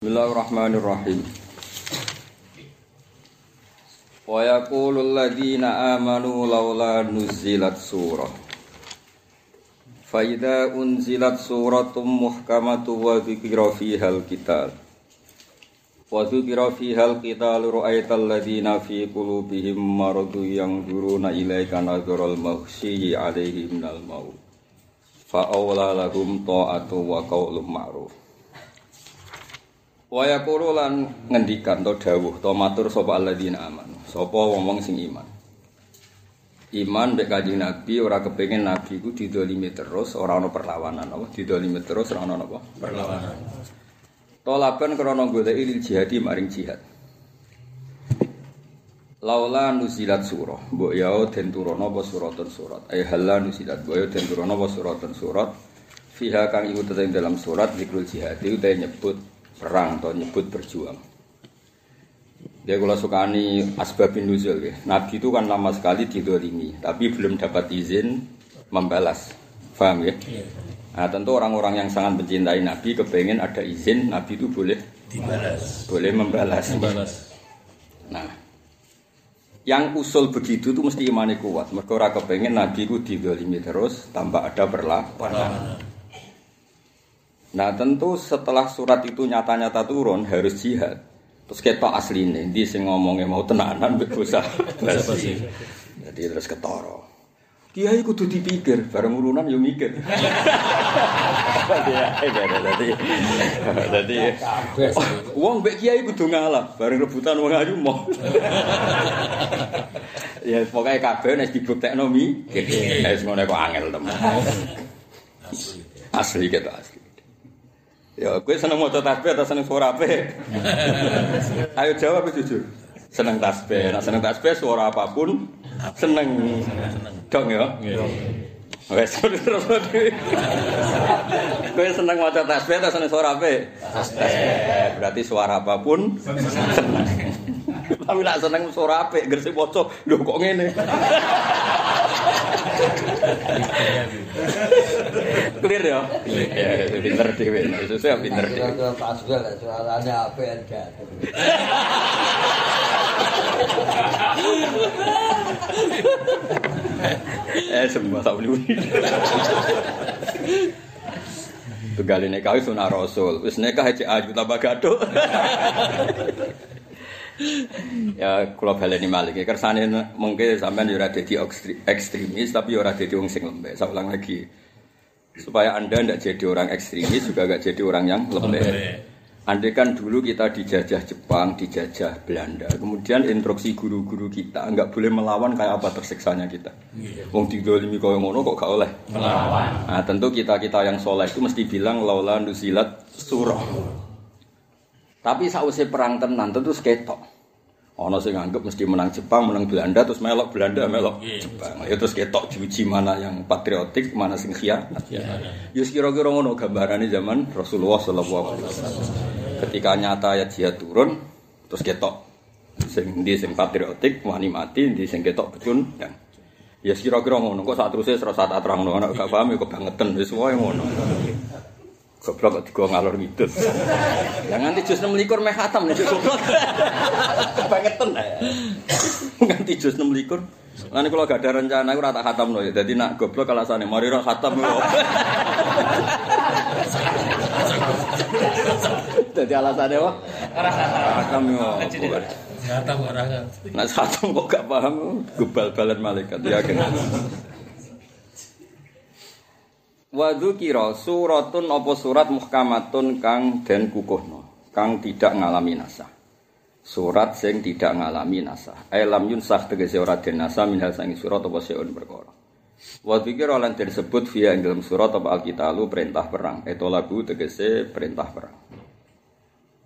Bismillahirrahmanirrahim. Wa yaqulul ladzina amanu laula nuzilat surah. Fa idza unzilat suratum muhkamatun wa dzikra fihal qital. Wa dzikra fihal qital ra'aital ladzina fi qulubihim maradun yanzuruna ilaika nadharal maghsyi 'alaihim minal maut. Fa awla lahum ta'atu wa qaulun ma'ruf. Waya kuru lan ngendikan to dawuh to matur sapa alladzina aman. Sapa wong-wong sing iman. Iman mek Kanjeng Nabi ora kepengin nabi ku didolimi terus, ora ana perlawanan apa didolimi terus ora ana apa perlawanan. Tolaban krana goleki lil jihadi maring jihad. Laula nuzilat surah, mbok ya den turono apa suratun surat. Ay halla nuzilat, mbok ya den turono apa suratun surat. Fiha kang iku tetep dalam surat zikrul jihad itu nyebut perang atau nyebut berjuang. Dia kalau sukani asbabin nuzul ya. Nabi itu kan lama sekali didolimi, tapi belum dapat izin membalas. Faham ya? Nah tentu orang-orang yang sangat mencintai Nabi kepengen ada izin Nabi itu boleh dibalas, boleh membalas. membalas. Nah, yang usul begitu itu mesti imannya kuat. Mereka orang kepengen Nabi itu didolimi terus tanpa ada perlawanan. Nah tentu setelah surat itu nyata-nyata turun harus jihad. Terus kita asli nih, di sing ngomongnya mau tenanan bisa basi. Jadi terus ketoro. Kiai kudu dipikir, bareng urunan yo mikir. Jadi, jadi, uang mbek kiai kudu ngalah, bareng rebutan wong ayu mau. ya pokoknya kabeh nek dibuktekno mi, wis ngono kok angel temen. Asli kita asli. Ya, gue seneng mau tasbih atau seneng suara apa? Ayo jawab jujur. Seneng tasbih. Nah, seneng tasbih suara apapun seneng. Dong ya. Wes terus. Gue seneng mau tasbih atau seneng suara apa? Tasbih. Berarti suara apapun seneng. Tapi nak seneng suara apa? Gersik bocok. Loh kok ngene? Clear ya? Ya, pinter dhewe. Susu ya pinter dhewe. Itu pas gue lah, suaranya apa yang jatuh. Eh, semua tak boleh. Tunggal ini kau sunah rasul. Wis nikah aja aju tambah gaduh. Ya kula baleni malih iki kersane mungkin sampean yo ora dadi ekstremis tapi yo ora dadi wong sing lembek. Saya ulang lagi. Supaya Anda tidak jadi orang ekstremis juga gak jadi orang yang lembek. Andai kan dulu kita dijajah Jepang, dijajah Belanda, kemudian instruksi guru-guru kita nggak boleh melawan kayak apa tersiksanya kita. Wong didolimi kaya ngono kok gak oleh melawan. Nah, tentu kita-kita yang soleh itu mesti bilang laula nusilat surah. Tapi sausé perang tenan tentu seketok. Ono sing nganggep mesti menang Jepang, menang Belanda terus melok Belanda, melok Jepang. Ya terus ketok diuji mana yang patriotik, mana sing khianat. Ya kira-kira ngono gambarane zaman Rasulullah sallallahu alaihi wasallam. Ketika nyata ayat jihad turun, terus ketok sing di sing patriotik wani mati, di sing ketok becun dan Ya kira-kira ngono kok saat terusé terus saat terangno anak gak paham ya kebangetan wis wae ngono. Goblok kok digo ngalor ngidul. Ya nganti jus 6 likur meh khatam nek goblok. Kebangetan. Nganti jus 6 likur. Lan kula gak ada rencana aku ora tak khatam lho ya. Dadi nak goblok alasane mari ora khatam lho. Dadi alasane apa? Ora khatam yo. Khatam ora Nah khatam kok gak paham gebal-balan malaikat yakin. Wa dzukira suratun apa surat muhkamatun kang den kukuhno, kang tidak ngalami nasah. Surat sing tidak ngalami nasah. Alam yunsah tegese ora den nasah minhal sangi surat apa seun perkara. Wa dzukira lan disebut via ing dalam surat apa alkitalu perintah perang. Eto lagu tegese perintah perang.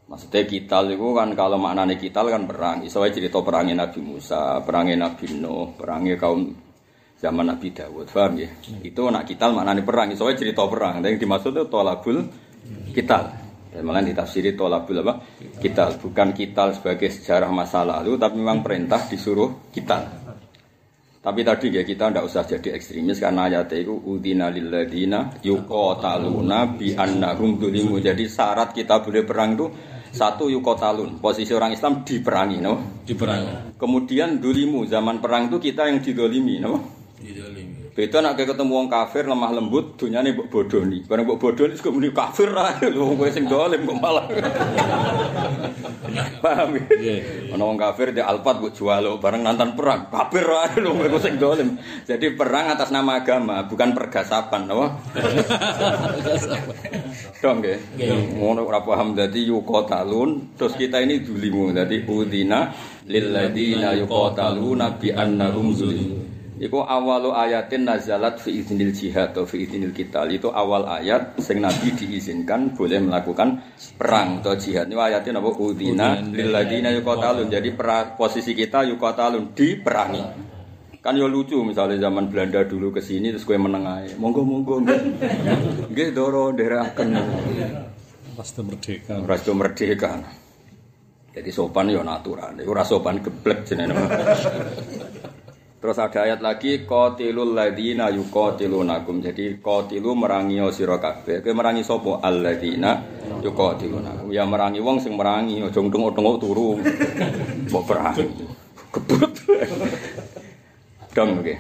Maksudnya kital itu kan kalau maknanya kital kan perang. Isowe cerita perangnya Nabi Musa, perangnya Nabi Nuh, perangnya kaum zaman Nabi Dawud, paham ya? Itu nak kital maknanya perang, soalnya cerita perang. Yang dimaksud itu tolabul kital. Dan malah ditafsiri tolabul apa? Kital, bukan kital sebagai sejarah masa lalu, tapi memang perintah disuruh kital. Tapi tadi ya kita tidak usah jadi ekstremis karena ayat itu udina lilladina yuqataluna bi annahum dulimu. Jadi syarat kita boleh perang itu Satu yukotalun, posisi orang Islam diperangi, no? Di perang. Kemudian dulimu, zaman perang itu kita yang didolimi, no? Beda nak ketemu wong kafir lemah lembut, dunyane mbok bodoni. Bareng mbok bodoni kok muni kafir ra, lho kowe sing dolim kok malah. Paham ya? Iya. Ana wong kafir di Alphard mbok jual bareng nantan perang. Kafir ra, lho kowe sing dolim. Jadi perang atas nama agama, bukan pergasapan, apa? Dong nggih. Ngono ora paham dadi yuqatalun, terus kita ini dulimu. Dadi udina lil ladina yuqataluna bi annahum zulimu. Iku awalu ayatin nazalat fi idznil jihad atau fi idznil qital. Itu awal ayat sing Nabi diizinkan boleh melakukan perang atau jihad. Ini ayatnya apa? Udina lil ladina yuqatalun. Jadi pera- posisi kita yuqatalun diperangi. Kan yo lucu misalnya zaman Belanda dulu ke sini terus gue meneng ae. Monggo monggo nggih. Nggih doro ndherekaken. Pasti merdeka. Rasto merdeka. Jadi sopan yo natural. Iku ora sopan geblek jenenge. Terus ada ayat lagi qatilul ladina yuqatilunakum. Jadi qatilu merangi sira kabeh. Kowe merangi sapa? Alladzina yuqatilunakum. Ya merangi wong sing merangi, aja ndengok-ndengok turu. Mbok perang. Gebut. Dong oke.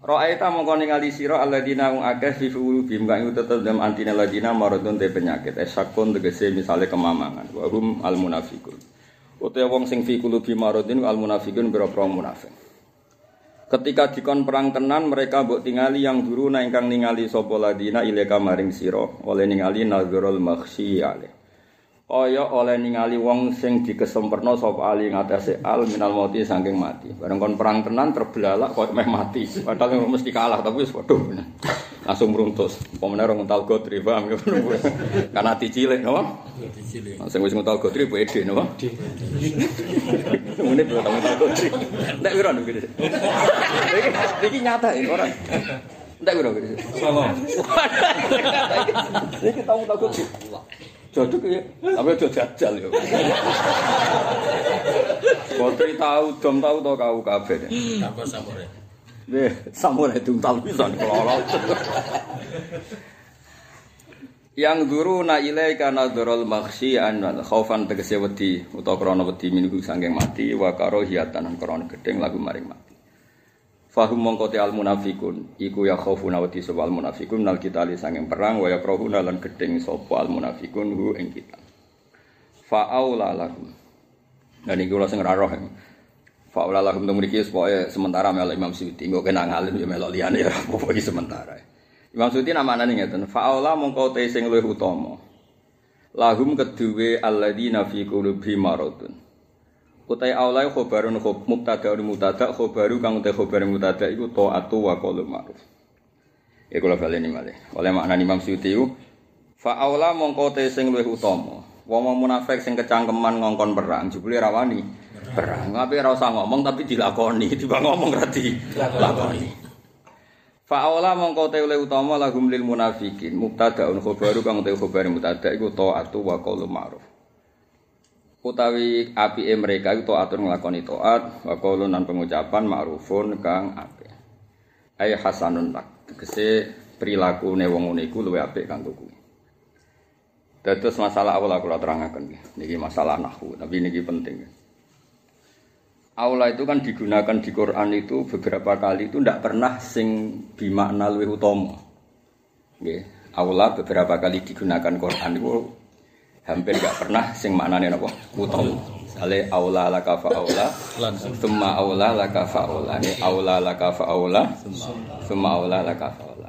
Ra'aita mongko ningali sira alladzina wong akeh fi bim kang tetep dalam antine ladina maradun te penyakit. Esakun tegese misale kemamangan. Wa hum al munafiqun. Utawa wong sing fi qulubi maradun al munafiqun pira-pira munafik. Ketika dikon perang tenan mereka mbok tingali yang dulu na ingkang ningali sapa ladina ileka maring oleh ningali nazarul makhsi ale. Kaya oleh ningali wong sing dikesempurna sapa ali ngatasé al minal mauti saking mati. Bareng kon perang tenan terbelalak kok meh mati. Padahal mesti kalah tapi wis waduh. Langsung meruntus. Pemene ora ngental godri paham ya. Karena dicilik no. Sing wis ngental godri pede no. Mune belum tahu ngental godri. Ndak wiro nek gede. Iki iki nyata iki ora. Ndak wiro gede. Salam. Iki tahu tahu godri. Jodok ya, tapi aja jajal ya. Godri tahu, dom tahu to kau kabeh. Tanpa samure. Nih, samurai tuntal pisan kelolot. Yang duru na ilaika nadharul makhsyi'an wa khaufan tegese wedi utawa krana wedi minggu sangking mati wa karahiyatan lan krana gedeng lagu maring mati. Fahum mongko al munafikun iku ya khaufuna wedi sapa al munafikun nal kita li sanging perang wa ya krahuna lan gedeng sapa al munafikun hu ing kita. Fa aula. Dan iki kula sing ora roh. Fa'ula lahum tu mriki supaya sementara melok Imam Suyuti engko kena ngalim ya melok liyane ya apa sementara. Imam Suyuti namane ngeten, fa'ula mongko te sing luwih utama. Lahum keduwe alladzina fi qulubi maradun. Utai aulai khobarun khob mubtada wa mubtada khobaru kang utai khobar mubtada iku taatu wa qaulu ma'ruf. Ya kula baleni malih. Oleh makna Imam Suyuti iku fa'aula mongko te sing luwih utama. Wong munafik sing kecangkeman ngongkon perang jebule rawani perang. Tapi ora usah ngomong tapi dilakoni, tiba ngomong ra dilakoni. Fa'ala mongko te oleh utama lahum lil munafikin mubtadaun khabaru kang te khabar mubtada iku taatu wa qaulu ma'ruf. Utawi apike mereka iku taatun nglakoni taat wa qaulun pengucapan ma'rufun kang apik. Ay hasanun lak. Tegese prilakune wong ngene iku luwih apik kanggo kuwi. Masalah awal aku terangaken niki masalah nahwu, tapi niki penting. Aula itu kan digunakan di Quran itu beberapa kali itu tidak pernah sing bimakna luwih utama. Nggih, aula beberapa kali digunakan Quran itu hampir nggak pernah sing maknane napa utama. Sale aula laka fa aula, summa aula laka fa aula. Ini aula laka fa aula, summa aula laka fa aula.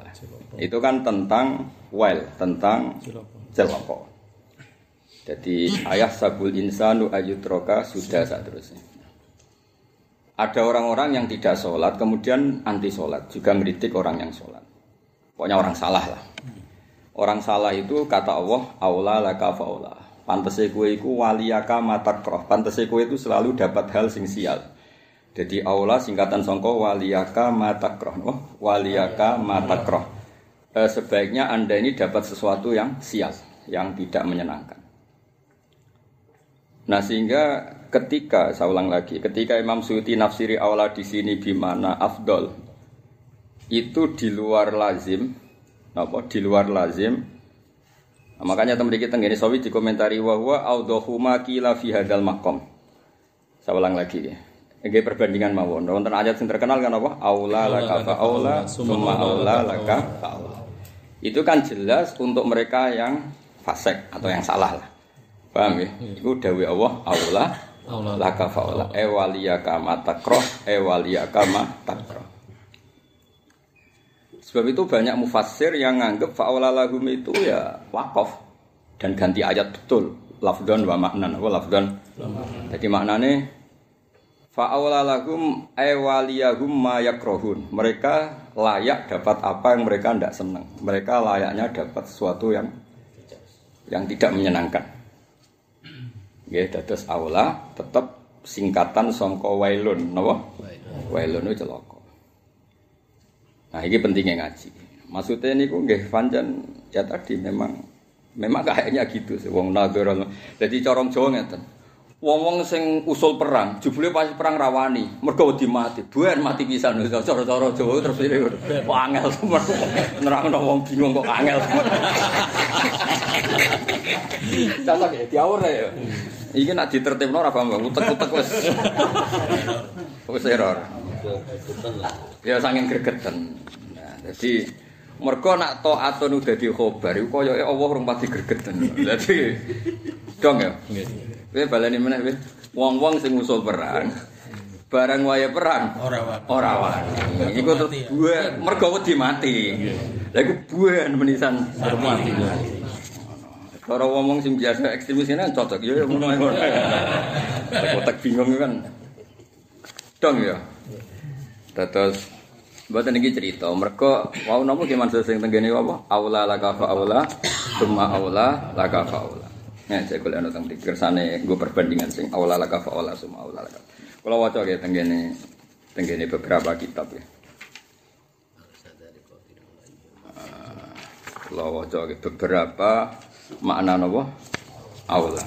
Itu kan tentang well, tentang celaka. Jadi ayah sabul insanu ayutroka sudah saat terusnya. Ada orang-orang yang tidak sholat, kemudian anti sholat, juga ngeritik orang yang sholat. Pokoknya orang salah lah. Orang salah itu kata Allah, aula laka faula. Pantese waliyaka matakroh. Pantese itu selalu dapat hal sing sial. Jadi aula singkatan songko waliyaka matakroh. Oh, waliyaka matakroh. Eh, sebaiknya anda ini dapat sesuatu yang sial, yang tidak menyenangkan. Nah sehingga ketika saya ulang lagi, ketika Imam Suyuti nafsiri awla di sini bimana afdol itu di luar lazim, apa di luar lazim Nah, makanya teman kita tenggene sawi dikomentari wa huwa audhahu ma qila fi hadzal maqam. Saya ulang lagi ya. Ini perbandingan mawon. Wonten ayat yang terkenal kan apa? Aula laka fa aula, summa aula laka fa aula. Itu kan jelas untuk mereka yang fasik atau yang salah lah. Paham ya? Itu dawe Allah aula Aula. laka fa aula. Ewaliyaka ma takroh, ewaliyaka ma takroh. Sebab itu banyak mufassir yang nganggep fa'aula lahum itu ya wakaf dan ganti ayat betul. Lafdon wa maknan. Apa lafdon? Jadi maknanya fa'aula lahum ewaliyahum ma yakrohun. Mereka layak dapat apa yang mereka tidak senang. Mereka layaknya dapat sesuatu yang yang tidak menyenangkan. Ya, dados aula tetap singkatan songko wailun, napa? Wailun itu celaka. Nah, ini pentingnya ngaji. Maksudnya ini kok nggih pancen ya tadi memang memang kayaknya gitu sih wong nadhar. Jadi corong Jawa ngeten. Wong-wong sing usul perang, jebule pas perang rawani, mergo wedi mati. Buan mati pisan cara-cara Jawa terus ini kok angel nerangno wong bingung kok angel. Contoh ya diawur ya. Iki nak ditertibno ora paham, utek-utek wis. Wis error. Ya saking gregeten. Nah, jadi mergo nak taatun udah di khobar iku koyo Allah urung pati gregeten. Dadi dong ya. Kowe baleni meneh kowe. Wong-wong sing usul perang barang waya perang Ora wae. ora wani. Iku terus buan mergo wedi mati. Lah iku buan menisan Mati. Kalau ngomong sing biasa ekstremis ini cocok ya ngono ngono. Otak bingung kan. Dong ya. Terus Mboten iki cerita, mereka napa ki maksud sing tenggene apa? Aula laka fa aula, summa aula laka fa aula. Nah, saya golek ana teng kersane nggo perbandingan sing aula laka fa aula, summa aula laka. Kula waca ya tenggene tenggene beberapa kitab ya. Ah, Kula waca ya beberapa makna napa? Aula.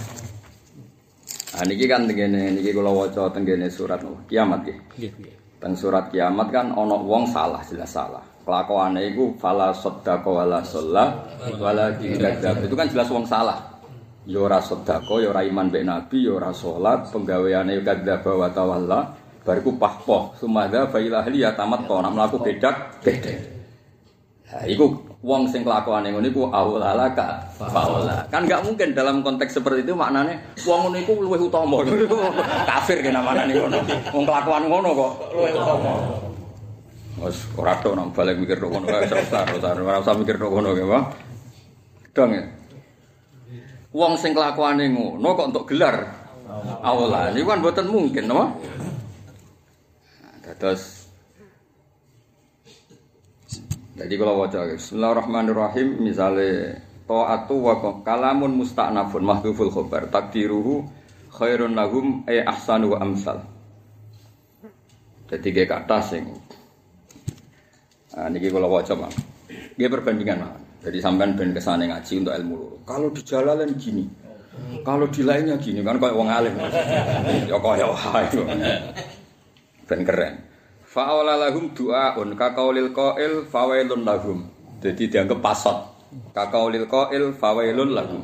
Nah, niki kan tenggene niki kula waca tenggene surat napa? Kiamat nggih. Teng surat kiamat kan ono wong salah jelas salah. Kelakuane iku fala sadaqa wala sallah wala dikadzab. Itu kan jelas wong salah. Yo ora sedekah, yo ora iman mbek nabi, yo ora salat, penggaweane yo kadzab wa tawalla. Bariku pahpoh, sumadha fa ila ahli ya tamat kok ora mlaku bedak bedek. Ha iku wong sing kelakuane ngono iku aulalaka faula. Kan enggak mungkin dalam konteks seperti itu maknanya wong ngono iku luwih utama. Kafir kena maknane ngono. Wong kelakuan ngono kok luwih utama. Wes ora tok nang balik mikir tok ngono usah usah ora usah mikir tok ngono ya, Pak. Dong ya. Wong sing kelakuane ngono kok untuk gelar aula. Niku kan mboten mungkin, napa? Nah, Jadi kalau wajah Bismillahirrahmanirrahim misalnya Ta'atu wa kalamun musta'nafun mahdhuful khobar takdiruhu khairun lahum e ahsanu wa amsal Jadi kayak kata sing Nah, niki kalau wajah bang Dia perbandingan Mang. Jadi sampean ben kesane ngaji untuk ilmu loro. Kalau di jalalan gini, kalau di lainnya gini kan kayak wong alim. Ya kaya wae. Ben keren. Fa'awla lahum du'aun kaqaulil qail fawailun lahum. Jadi dianggap pasot. Kaqaulil qail fawailun lahum.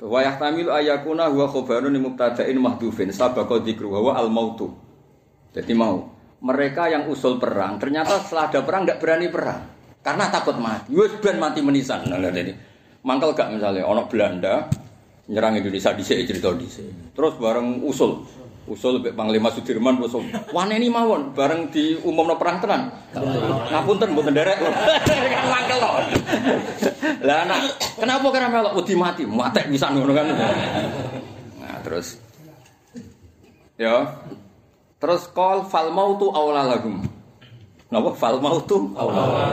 Wa yahtamilu ayakuna huwa khabarun li mubtada'in mahdhufin sabaqa dzikru wa al mautu. Jadi mau mereka yang usul perang ternyata setelah ada perang tidak berani perang karena takut mati. Wes ben mati menisan. Nah, jadi mangkel gak misalnya ono Belanda nyerang Indonesia di cerita di Terus bareng usul usul Mbak Panglima Sudirman usul. Wah ini mawon bareng di umum perang tenan. Ngapunten mboten derek. To. Lah anak, kenapa kira melok wedi mati? Matek bisa ngono kan. Nah, terus ya Terus kol fal mautu aula lagum. Napa fal mautu aula.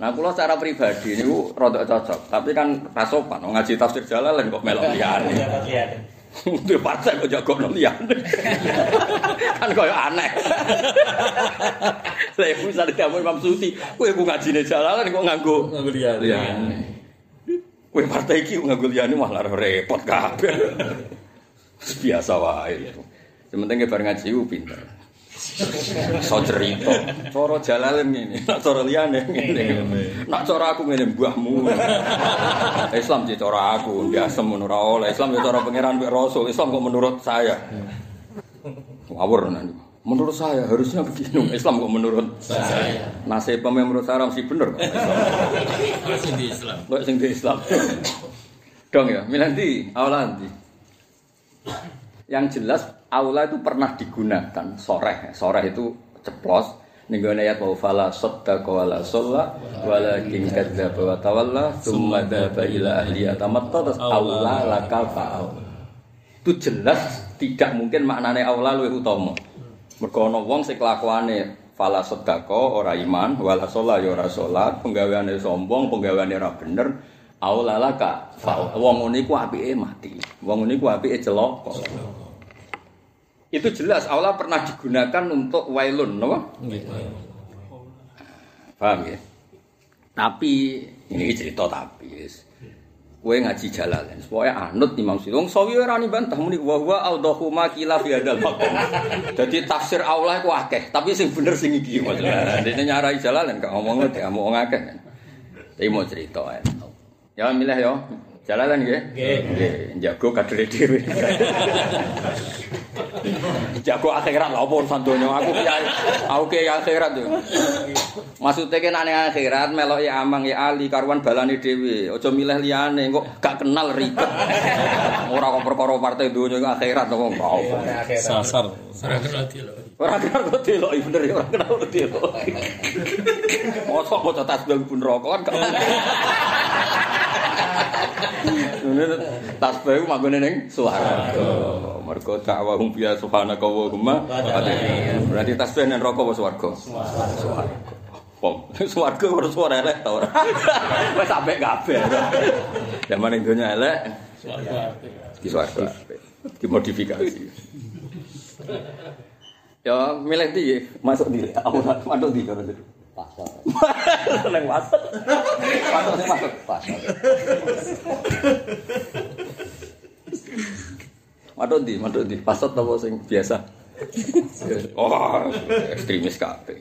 Nah, kula secara pribadi niku rada cocok, tapi kan rasopan ngaji tafsir Jalalain kok melok liyane. Untuk partai kok jago liyane. kan koyo aneh. Saya bisa kamu Imam Suti, kowe ku ngajine Jalalain kok nganggo Nganggo liyane. liyane. Kowe partai iki nganggo liyane malah repot kabeh. Biasa wae. Sementing bareng ngaji ku pinter. So cerita. Cara jalalen ngene, nak cara liyane ngene. Nak cara aku ngene mbahmu. Islam sih cara aku, biasa menurut oleh Islam ya cara pangeran mbek Rasul. Islam kok menurut saya. Ngawur nanti. Menurut saya harusnya begini. Islam kok menurut Saya. nasib pemain menurut saya mesti bener. kok. Masih di Islam. Kok sing di Islam. Dong ya, milanti, awalanti. Yang jelas aula itu pernah digunakan soreh. Soreh itu ceplos. Ninggone ayat wa fala saddaqa wala shalla walakin kadzdzaba wa tawalla tsumma dzaba ila ahli yatamatta aula laka fa'al. Itu jelas tidak mungkin maknane aula luwih utama. Mergo ana wong sing kelakuane fala saddaqa ora iman wala shalla ya ora salat, penggaweane sombong, penggaweane ora bener. Aula laka. Wong ngene iku apike mati. Wong ngene iku apike celaka. Itu jelas aula pernah digunakan untuk wailun, no? Paham ya? Tapi ini cerita tapi yes. Kowe ngaji jalalan, supaya anut Imam Syafi'i. Wong sawi ora ni bantah muni wa huwa awdahu ma kila fi hadal maqam. Dadi tafsir Allah iku akeh, tapi sing bener sing iki maksudnya. Dene nyarai jalalan gak ngomong ngene ngomong akeh. Tapi mau cerita ya. Ya milih ya. Jalalan nggih? Nggih. Jago kadere dhewe. Jago akhirat lha apa urusan donya aku kiai. Aku kiai akhirat yo. Maksudnya kan ane akhirat melok ya amang ya ali karuan balani dhewe. Aja milih liyane kok gak kenal ribet. Ora kok perkara partai donya iku akhirat kok kau. Sasar. Ora kenal dia loh. Ora kenal kok delok iya bener ya ora kenal kok delok. Mosok maca tasbih pun rokok kan. gak- Ini tasbih manggone ning swarga. Mergo dakwahum biya subhanaka wa humma. Berarti tasbih ning neraka apa swarga? Swarga. Pom, swarga ora suara elek ta ora. Wis sampe kabeh. Zaman ning donya elek Suara di swarga. Dimodifikasi. Ya, milih di masuk di. Aku masuk di kalau gitu. Pasal. Seneng masuk. Masuk sing masuk. Pasal. Maduk di, maduk di. Pasot apa sing biasa? Oh, ekstremis kabeh.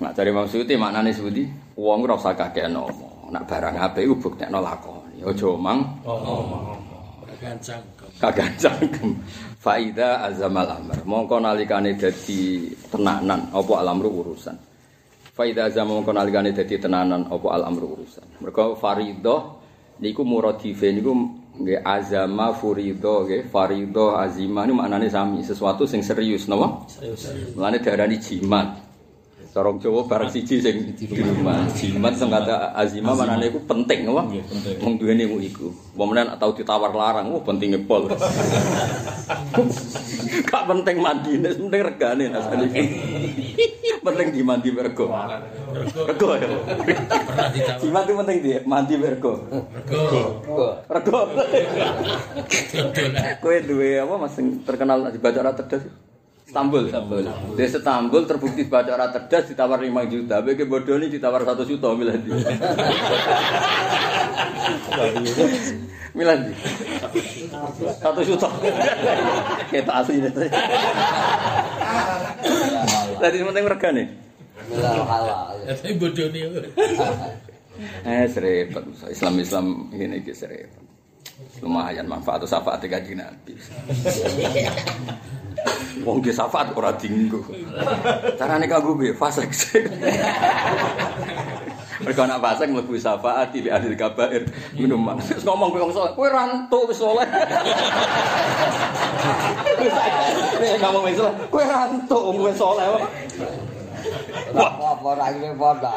Nak cari Imam Suyuti maknane Suyuti, wong ora usah kakek nomo. Nak barang apik iku buktekno lakoni. Aja omang Gancang. Kagak cangkem. Faida azamal amr. Mongko nalikane dadi tenanan apa alamru urusan. Faida azam mongko nalikane dadi tenanan apa alamru urusan. Mergo faridah niku muradife niku nggih azama furido nggih faridah azimah niku maknane sami, sesuatu sing serius napa? Serius. Mulane diarani jimat. Corong Jawa barang siji sing jimat. Jimat sing kata azimah maknane iku penting penting. Wong duweni ku iku. Wong menan tau ditawar larang, wah pentinge pol. Gak penting mandine, penting regane asane. penting di mandi mergo. Rego ya. Ditawar. Jimat itu penting dia, mandi mergo. Rego. Rego. Kowe duwe apa Mas terkenal dibaca ora cerdas? Istanbul, Istanbul. Di Istanbul terbukti baca ora cerdas ditawar 5 juta, bagi bodoh ini ditawar 1 juta milih di. Milih di. 1 juta. Kita asli ini. Tadi penting. Halal halal. Tapi bodoh nih. Eh serempet Islam Islam ini serempet. Lumayan manfaat syafaat kaji Nabi. Wong ge syafaat ora dinggo. Carane kanggo piye? Fasik. Mereka nak fasik mlebu syafaat di ahli kabair minuman. Terus ngomong kowe wong saleh, kowe ra entuk wis saleh. Wis ngomong wis saleh, kowe ra entuk wis saleh. Apa ora iki padha.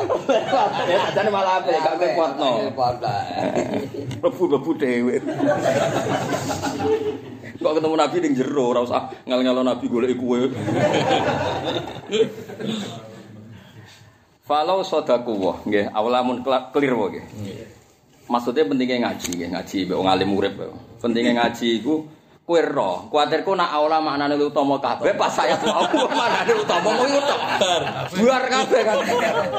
Ya sajane malah apik gak kekuatno. Padha. Lebu-lebu dhewe. Kok ketemu Nabi ning jero ora usah ngel-ngelo Nabi golek kowe. Falau sodaku wah, nggih, awalamun clear wah nggih. Maksudnya pentingnya ngaji, nggih, ngaji mbek wong alim urip. Pentingnya ngaji iku Kowe roh, kuwatirku nak aula maknane utama kabeh pas saya tuh aku maknane utama mau tok. Buar kabeh kan.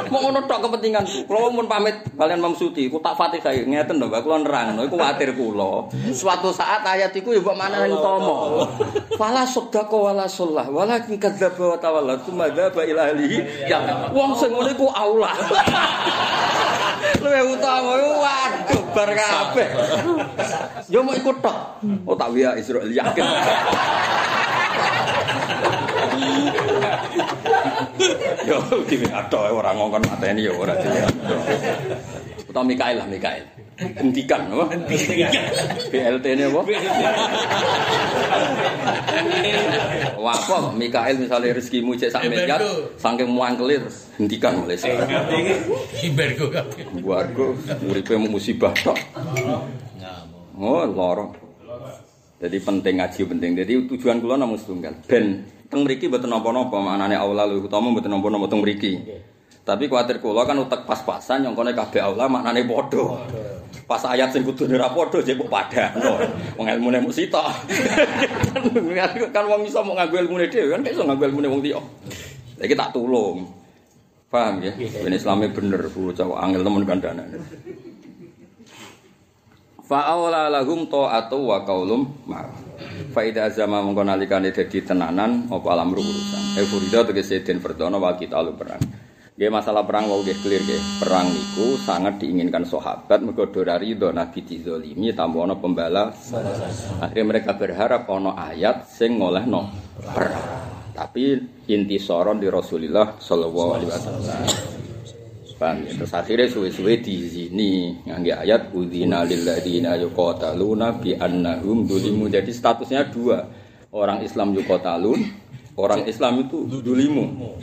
Mau ngono tok kepentingan. Kula mun pamit kalian Mam Suti, ku tak Fatihah ngeten lho, Mbak kula nerangno iku kuwatir kula. Suatu saat ayat iku ya mbok maknane utama. Fala saddaqa wala shollah, walakin kadzdzaba wa tawalla, tsumma dzaba ila ahlihi. Ya wong sing iku aula. Luwe utama iku waduh bar kabeh. Yo mau ikut tok. Oh tak wiya Israel yakin. Yo dhewe atok ora ngongkon mateni yo ora dhewe. Utawa Mikael lah Mikael. Hentikan apa? BLT ini apa? Apa Mikael misalnya rezekimu cek sak miliar, saking muangkeli terus hentikan mulai sekarang. Himbergo kabeh. Warga uripe musibah tok. Oh, loro. Jadi penting ngaji penting. Jadi tujuan kula namung setunggal. Ben teng mriki mboten napa-napa, maknane aula luwih utama mboten napa-napa teng mriki. Tapi kuatir kula kan utek pas-pasan nyongkone kabeh aula maknane padha. Pas ayat sing kudu ora padha jek kok padhano. Wong ilmune mung sitok. kan wong iso mau nganggo ilmune dhewe kan iso nganggo ilmune wong liya. Saiki tak tulung. Paham ya? Ben Islame bener, bocah angel temen kandhane. Fa'aula lahum ta'atu wa qaulum ma'ruf. Fa idza azama mongko nalikane dadi tenanan apa alam urusan. E furida tegese den perdono wa kita lu perang. Nggih masalah perang wau nggih clear nggih. Perang niku sangat diinginkan sahabat mergo ora ridho nabi dizalimi tambah ana pembalas. Akhirnya mereka berharap ana ayat sing ngolehno perang. Tapi inti soron di Rasulullah sallallahu alaihi wasallam. Paham ya? Terus akhirnya suwe-suwe di sini ngangge ayat udzina lil ladina yuqataluna bi annahum dulimu. Jadi statusnya dua. Orang Islam yuqatalun, orang Islam itu dulimu.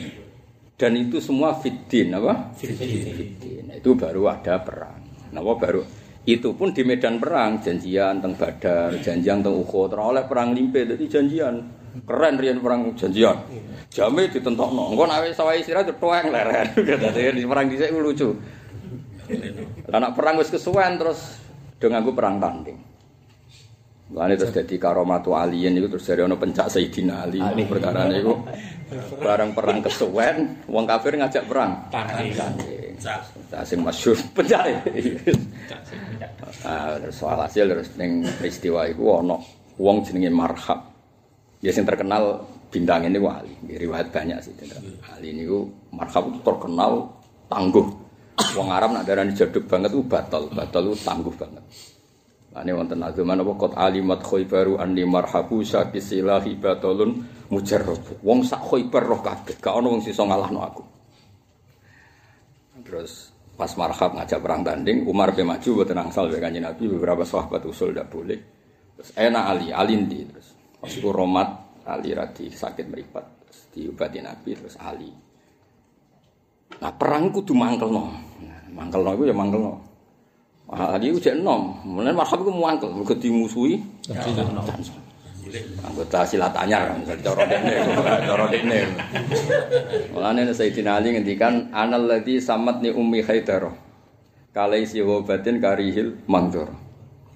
Dan itu semua fiddin apa? Fiddin. Itu baru ada perang. Napa baru itu pun di medan perang janjian teng Badar, janjian Uhud, ora oleh perang limpe jadi janjian. Keren riyen perang janjian. Jame ditentokno. Engko nek wis sawahe sira cetueng leren. Dadi di perang dhisik lucu. Lah nek perang wis kesuwen terus do nganggo perang tanding. Mulane terus dadi karomatu aliyin iku terus dari ono pencak Sayyidina Ali, perkara niku. Barang perang kesuwen, wong kafir ngajak perang. Tanding. Nah, sing masyhur pencak. Ah, terus soal hasil terus ning peristiwa iku ono wong jenenge Marhab. Ya sing terkenal bintang ini wali, riwayat banyak sih. Ali ini Marhab itu terkenal tangguh. Wong Arab nak darani jaduk banget itu batal, batal itu tangguh banget. Ane wonten ageman apa kot alimat khaybaru anni marhabu sakisilahi batalun mujarrab. Wong sak khaybar roh kabeh, gak ono wong sisa ngalahno aku. Terus pas marhab ngajak perang tanding, Umar pe maju boten angsal be kanjeng Nabi beberapa sahabat usul ndak boleh. Terus enak Ali, Ali ndi terus. Pas iku romat Ali radi sakit meripat terus diobati Nabi terus Ali. Nah perang kudu mangkelno. Nah, mangkelno iku ya mangkelno. Wah, Ali ku jek enom. Mulane marhab iku mangkel, mergo dimusuhi. Anggota silat anyar kan, cara dekne, cara dekne. Mulane Sayyidina Ali ngendikan anal ladzi samatni ummi haidar. Kalai si wabatin karihil mangdur.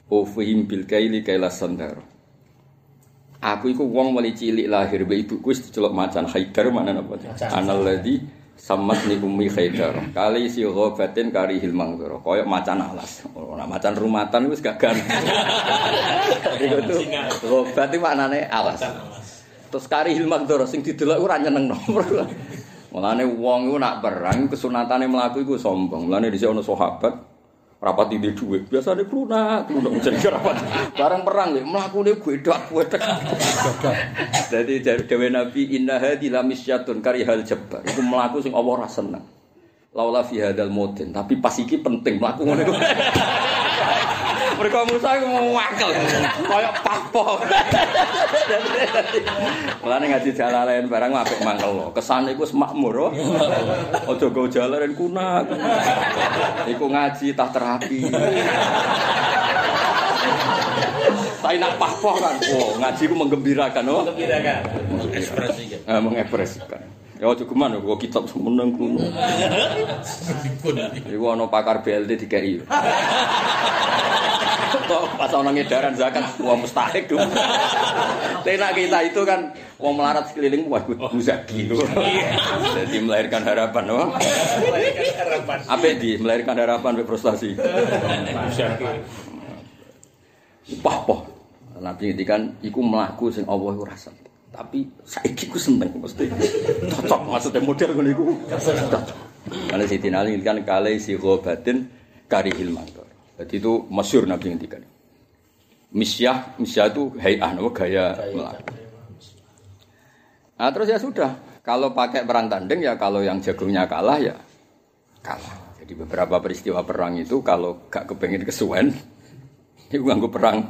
Ufihim bil kaili kailas sandar. Aku iku wong mulai cilik lahir be ibuku wis diceluk macan haidar mana napa? Anal ladzi samatni ummi haidar. Kalai si wabatin karihil mangdur. Koyok macan alas. Ora macan rumatan wis gagan. Iku tuh gobat itu maknane alas. Terus kari hilmak doro sing didelok ora nyenengno. Mulane wong iku nak perang kesunatane mlaku iku sombong. Mulane dhisik ana sahabat rapat di dhuwit. Biasane klunak, klunak jenenge rapat. Bareng perang ya mlakune gwedak gwedak. Dadi dewe Nabi inna hadi lamisyatun karihal jabbar. Iku mlaku sing Allah seneng. Laula fi hadal modin, tapi pas iki penting mlaku ngono Mereka Musa iku mau wakil, koyok pakpo. Mulane ngaji jalalain barang apik mangkel lo. Kesane iku semakmur. oh. Aja go jalaran kunak. Iku ngaji tah terapi. Tapi nak pakpo kan, oh ngaji ku menggembirakan, oh. Gembirakan. Ekspresi kan. Eh, mengekspresikan. Ya aja geman kok kitab semeneng ku. Iku ana pakar BLT dikei. Kok pas ana ngedaran zakat wah mustahik dong. Tenak kita itu kan wong melarat sekeliling wah muzaki. Jadi melahirkan harapan, no? Harapan. Apa di melahirkan harapan frustasi. Wah, poh. Nabi ngendikan iku mlaku sing Allah ora seneng. Tapi saiki ku seneng mesti cocok maksudnya model ngono iku. Cocok. Karena Siti Ali ngendikan kale si batin kari hilmantor. Jadi itu masyhur Nabi ngendikan. Misyah, misyah itu hayah, nama gaya melaku. Nah terus ya sudah, kalau pakai perang tanding ya kalau yang jagungnya kalah ya kalah. Jadi beberapa peristiwa perang itu kalau gak kepengen kesuwen, itu nganggo perang.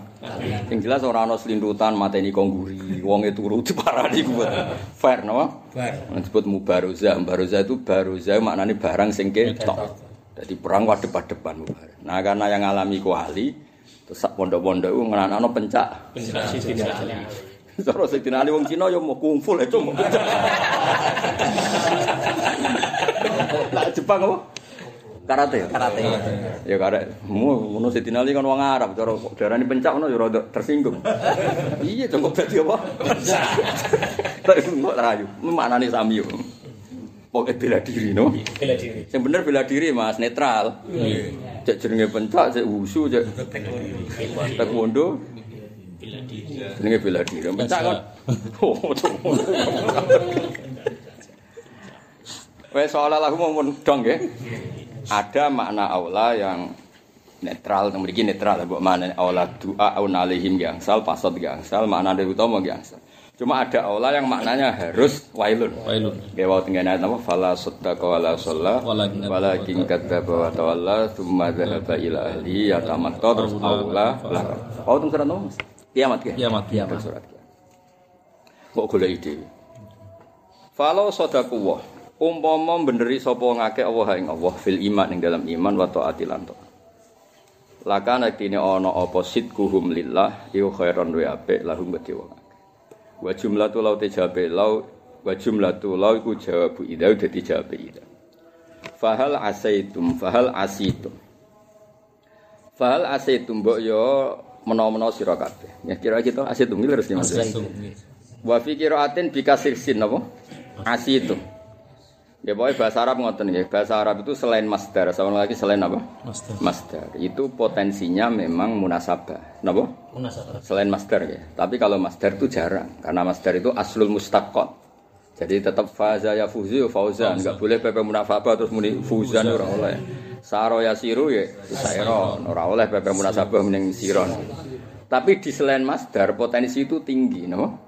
Yang jelas orang ono selindutan mateni kongguri, wong itu turu diparani buat fair, no? Fair. Disebut mubaroza, mubaroza itu baroza maknanya barang sing ketok. Jadi perang wadep-wadepan mubaroza. Nah karena yang ngalami kuali, terus sak pondok-pondok itu ngenanano pencak. Ali. Terus sing dinali wong Cina ya mau kungfu ya cuma. Lah Jepang apa? Karate. Karate. Ya karate. Mu ngono sing dinali kan wong Arab, cara darani pencak ngono ya rada tersinggung. Iya cukup dadi apa? Tak kok rayu. Maknane sami yo. Pokoke bela diri no. Bela diri. Sing bener bela diri Mas, netral. Cek jenenge pencak, cek wusu, cek taekwondo. Jenenge bela diri. Pencak kan. Oh, Wes soalnya lagu mau dong ya. Ada makna aula yang netral, yang memiliki netral, buat mana aula doa au nalihim gangsal, pasot gangsal, makna dari utama gangsal. Cuma ada aula yang maknanya harus wailun. Wailun. Ya wa tenggene ayat apa fala saddaqa wala shalla Walakin- kadzdzaba wa tawalla tsumma dzahaba ila ahli yatamatta terus aula belakang. Oh teng surat Mas? Kiamat ya? Kiamat. Kiamat surat kiamat. Kok golek ide. Falo sodaku wah Umpama beneri sapa ngake Allah ing Allah fil iman ing dalam iman wa taati lan taat. Laka naktine ana apa sidkuhum lillah iku khairon wa apik lahum gede wong akeh. Wa jumlatu lau te jawabe lau wa jumlatu lau iku jawabu idau dadi jawabe ida. Fahal asaitum fahal asitum. Fahal asaitum mbok yo menawa-menawa sira kabeh. Ya kira kita asaitum iki terus Mas. Wa fi qiraatin bi kasir sin napa? Asitum. Ya pokoknya bahasa Arab ngoten ya. Bahasa Arab itu selain masdar, sama lagi selain apa? Master. Masdar. Itu potensinya memang munasabah. Napa? Munasabah. Selain masdar ya. Tapi kalau masdar itu jarang karena masdar itu aslul mustaqot. Jadi tetap faza ya fuzu ya fauzan, enggak boleh pepe munafabah terus muni fuzan ora oleh. Saro ya siru ya sairon, ora oleh pepe munasabah mending siron. Tapi di selain masdar potensi itu tinggi, no?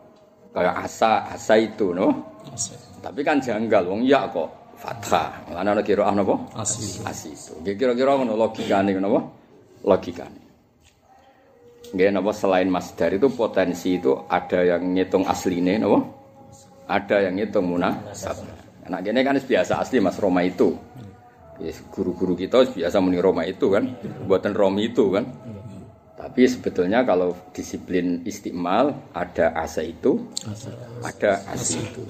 Kayak asa, asa itu, no? Tapi kan janggal, wong ya kok fathah. Lan ana kira napa? Asli. Asi itu. Nggih kira-kira ngono logikane napa? Logikane. Nggih napa selain masdar itu potensi itu ada yang ngitung asline napa? Ada yang ngitung munasabah. Nah, gini kan biasa asli Mas Roma itu. Guru-guru kita biasa muni Roma itu kan, buatan Romi itu kan. Tapi sebetulnya kalau disiplin istimal ada asa itu, ada asi itu.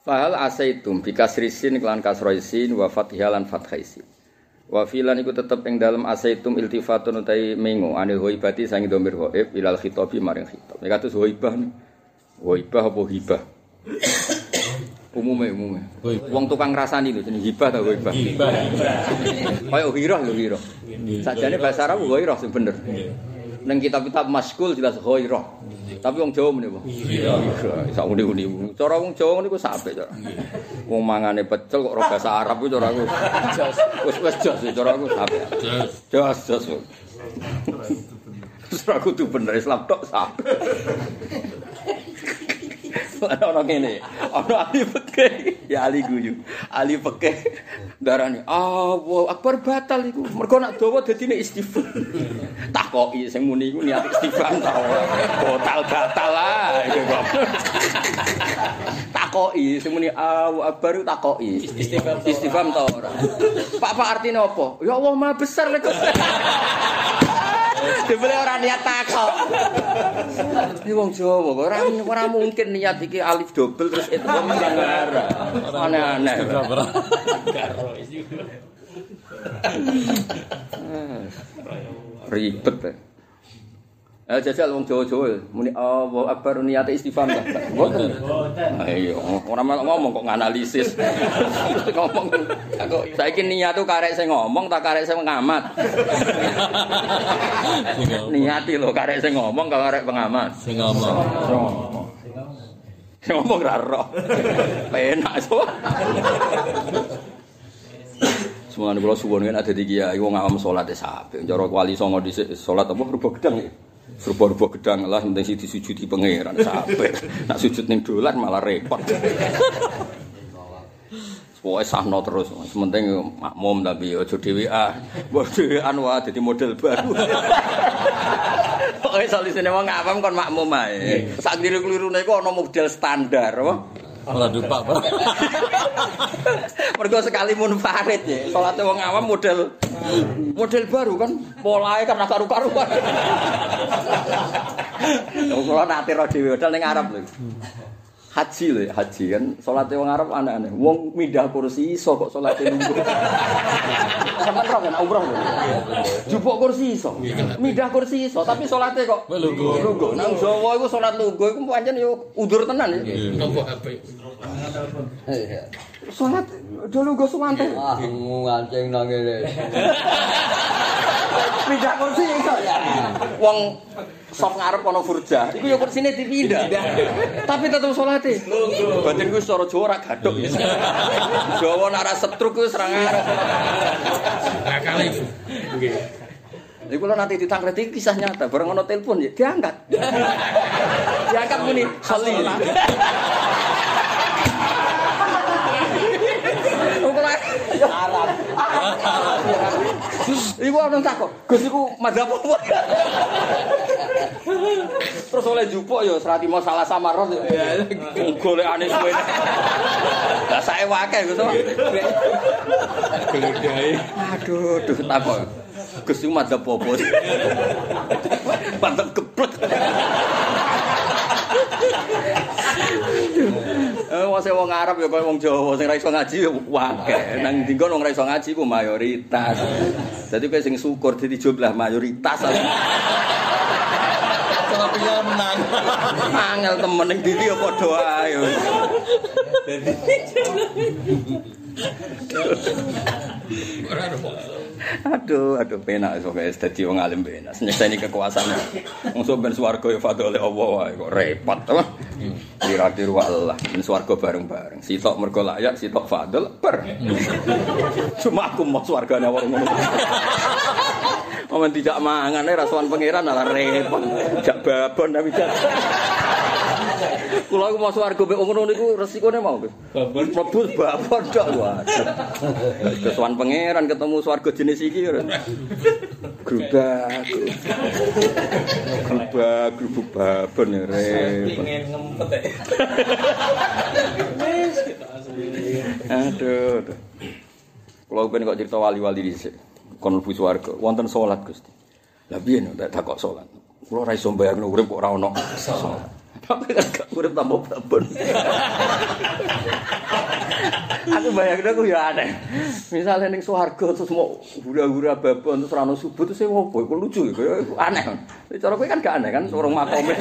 Fahal asaitum bikasrisin kelan kasroisin wa fathihalan fathaisin. Wa filan iku tetep ing dalam asaitum iltifatun utai mengo anil hoibati sangi domir hoib ilal khitobi maring khitab. Ya katus hoibah nih. Hoibah apa hibah? Umume umume. Wong tukang rasani lho jeneng hibah ta hoibah. Kaya hirah lho hirah. Sajane bahasa Arab ghairah sing bener. Ning kitab-kitab maskul jelas ghairah. Tapi wong Jawa muni apa? Iya. Sak uni-uni. Cara wong Jawa niku sampe cara. Wong mangane pecel kok ora bahasa Arab ku cara aku. Wis wis jos cara aku sampe. Jos jos. Terus aku tuh bener Islam tok sampe. Ana orang ngene, ana ahli fikih, ya ahli guyu. Ahli fikih darani, "Allah Akbar batal iku." Mergo nak dawa dadine istighfar. Takoki sing muni iku niat istighfar ta ora. Batal batal lah iku kok. Takoki sing muni Allahu Akbar takoki. Istighfar istighfar ta ora. Pak Pak artine apa? Ya Allah Maha besar lek. Dibeli ora niat takok. Iki wong Jawa kok ora ora mungkin niat iki alif double terus itu ora. Aneh-aneh. Karo isi. Ribet. Ya. Eh jajal wong Jawa-Jawa muni Allahu Akbar niate istifham ta. Mboten. Ayo ora malah ngomong kok nganalisis. Ngomong saiki niat tuh karek sing ngomong tak karek sing ngamat. Niati lho karek sing ngomong kok karek pengamat. Sing ngomong. Sing ngomong ra roh. Penak so. Semuanya kalau suwon kan ada di kiai, wong awam sholat ya sapi. Cara wali songo di sholat apa rubah gedang ya. Serba-serba gedang lah, nanti si disujudi pengeran, sabar. Nak sujud ning dolan malah repot. Pokoknya sahno terus, sementing makmum tapi ya jodoh WA. Waduh, anu wah, jadi model baru. Pokoknya soal disini mah ngapam kon makmum aja. Sakdiri keliru naik kok, model standar. Wah. Ora dupak, Pak. Mergo sekali munfarid ya. Salate wong awam model model baru kan polahe kan ora karu-karuan. Wong kula nate ro dhewe hotel ning Arab lho. Haji lho, haji kan salate wong Arab aneh-aneh. Wong mindah kursi iso kok salate lungguh. Sampeyan roh kan umroh lho. Jupuk kursi iso. Mindah kursi iso, tapi salate kok Lungguh. lungguh. Nang Jawa iku salat lungguh iku pancen yo undur tenan ya. Nopo HP. Iya. Salat dulu gue suwante. Ah, ngancing nang ngene. Pindah kursi iso ya. Wong sop ngarep ana furja. Iku ya kursine dipindah. Tapi tetep salate. Batin ku secara Jawa ora gathuk. Jawa nek ora setruk ku serang arep. Nah, kali itu. Nggih. Iku kula nanti ditangret iki kisah nyata, bareng ana telepon ya diangkat. diangkat muni khali. Kula Arab. Iku ana takok, Gus iku madzhab apa? Terus oleh jupuk ya serati mau salah samaros ya. Golekane suwe. Lah sae wae Gus. Aduh, duh takok. Gus iku madzhab apa? Madzhab geblek. Eh, wong sing wong Arab ya kaya wong Jawa sing ra iso ngaji ya akeh. Nang ndi kon wong ra iso ngaji ku mayoritas. Dadi kowe sing syukur dadi jumlah mayoritas. Kalau pilihan menang. Angel temen ning ndi ya padha ae. Ada. Aduh, aduh penak iso guys dadi wong alim penak. Nyekseni kekuasaan. Wong sok ben swarga ya fadhole Allah wae kok repot apa? Dirakiru Allah, ben swarga bareng-bareng. Sitok mergo layak, sitok fadl ber. Cuma aku mau swargane wong ngono. Momen tidak mangan ora sowan pangeran malah repot. Jak babon tapi jak. Kula iku mau swarga mek ngono niku resikone mau. Mlebu babon tok waduh. Kesuwan pangeran ketemu swarga jenis iki ora. Grubak. Grubak, grubuk babon ya repot. Pengen ngempet ya. Aduh. aduh. Kula ben kok cerita wali-wali dhisik. Kon mlebu swarga, wonten salat Gusti. Lah piye nek tak kok salat? Kula ora iso mbayangno urip kok ora ono salat. Tapi kan gak urip tambah babon. aku bayangin aku ya aneh. Misalnya ning swarga terus mau hura-hura babon terus ora ono subuh terus opo? Iku lucu ya, kaya aneh. Cara kowe kan gak aneh kan orang makome.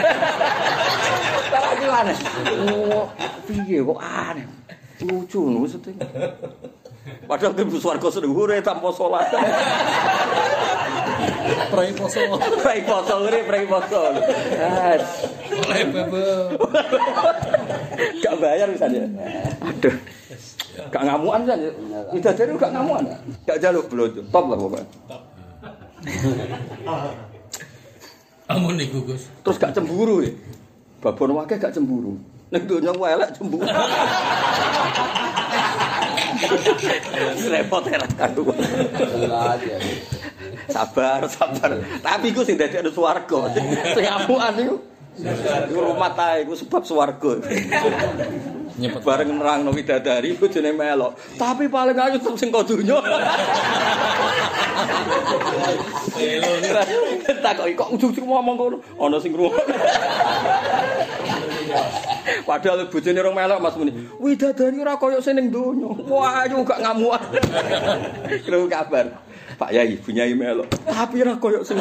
Tapi aku aneh. Oh, piye kok aneh? Lucu maksudnya. Padahal ke swarga sedhuwure tanpa salat. Prai poso. Prai poso ngene, prai poso. Oleh bebe. Gak bayar misalnya. Aduh. Gak ngamuan kan ya. Tidak dari gak ngamuan. Gak jaluk blojo. Top lah pokoknya. Amun niku Gus. Terus gak cemburu ya. Babon wakil gak cemburu. Nek dunya elek cemburu. Repot. Jelas ya. Sabar, sabar. Tapi iku sing dadi ada swarga. Sing amukan iku. Iku rumah tae iku sebab swarga. Nyepet. Bareng nerangno widadari bojone melok. Tapi paling ayu tetep sing kok donya. Takoki kok ujug-ujug ngomong ngono. Ana sing ngrungokno. Padahal bojone rong melok Mas Muni. Widadari ora koyo sing ning donya. Wah, ayu gak ngamuan. Kru kabar. Pak Yai, Bu Nyai melok. Tapi ora koyo sing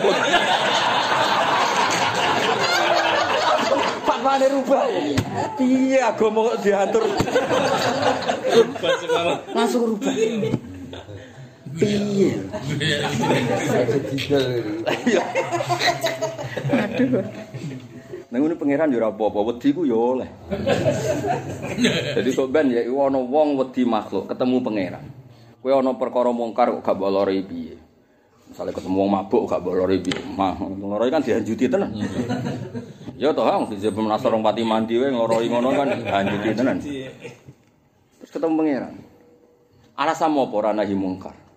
Mane rubah. Piye agama kok diatur langsung rubah. Piye? Ini. Iya. Aduh. Nang ngene pangeran ya ora apa-apa, wedi ku ya oleh. Jadi kok ben ya ana wong wedi makhluk ketemu pangeran. Kowe ana perkara mungkar kok gak bolore piye. Misalnya ketemu wong mabuk gak bolore piye. Mah ngloroi kan dihanjuti tenan. Ya toh zaman nasar orang pati mandi wae ngloroi ngono kan dihanjuti tenan. Terus ketemu pangeran. Alasan apa ora nahi mungkar?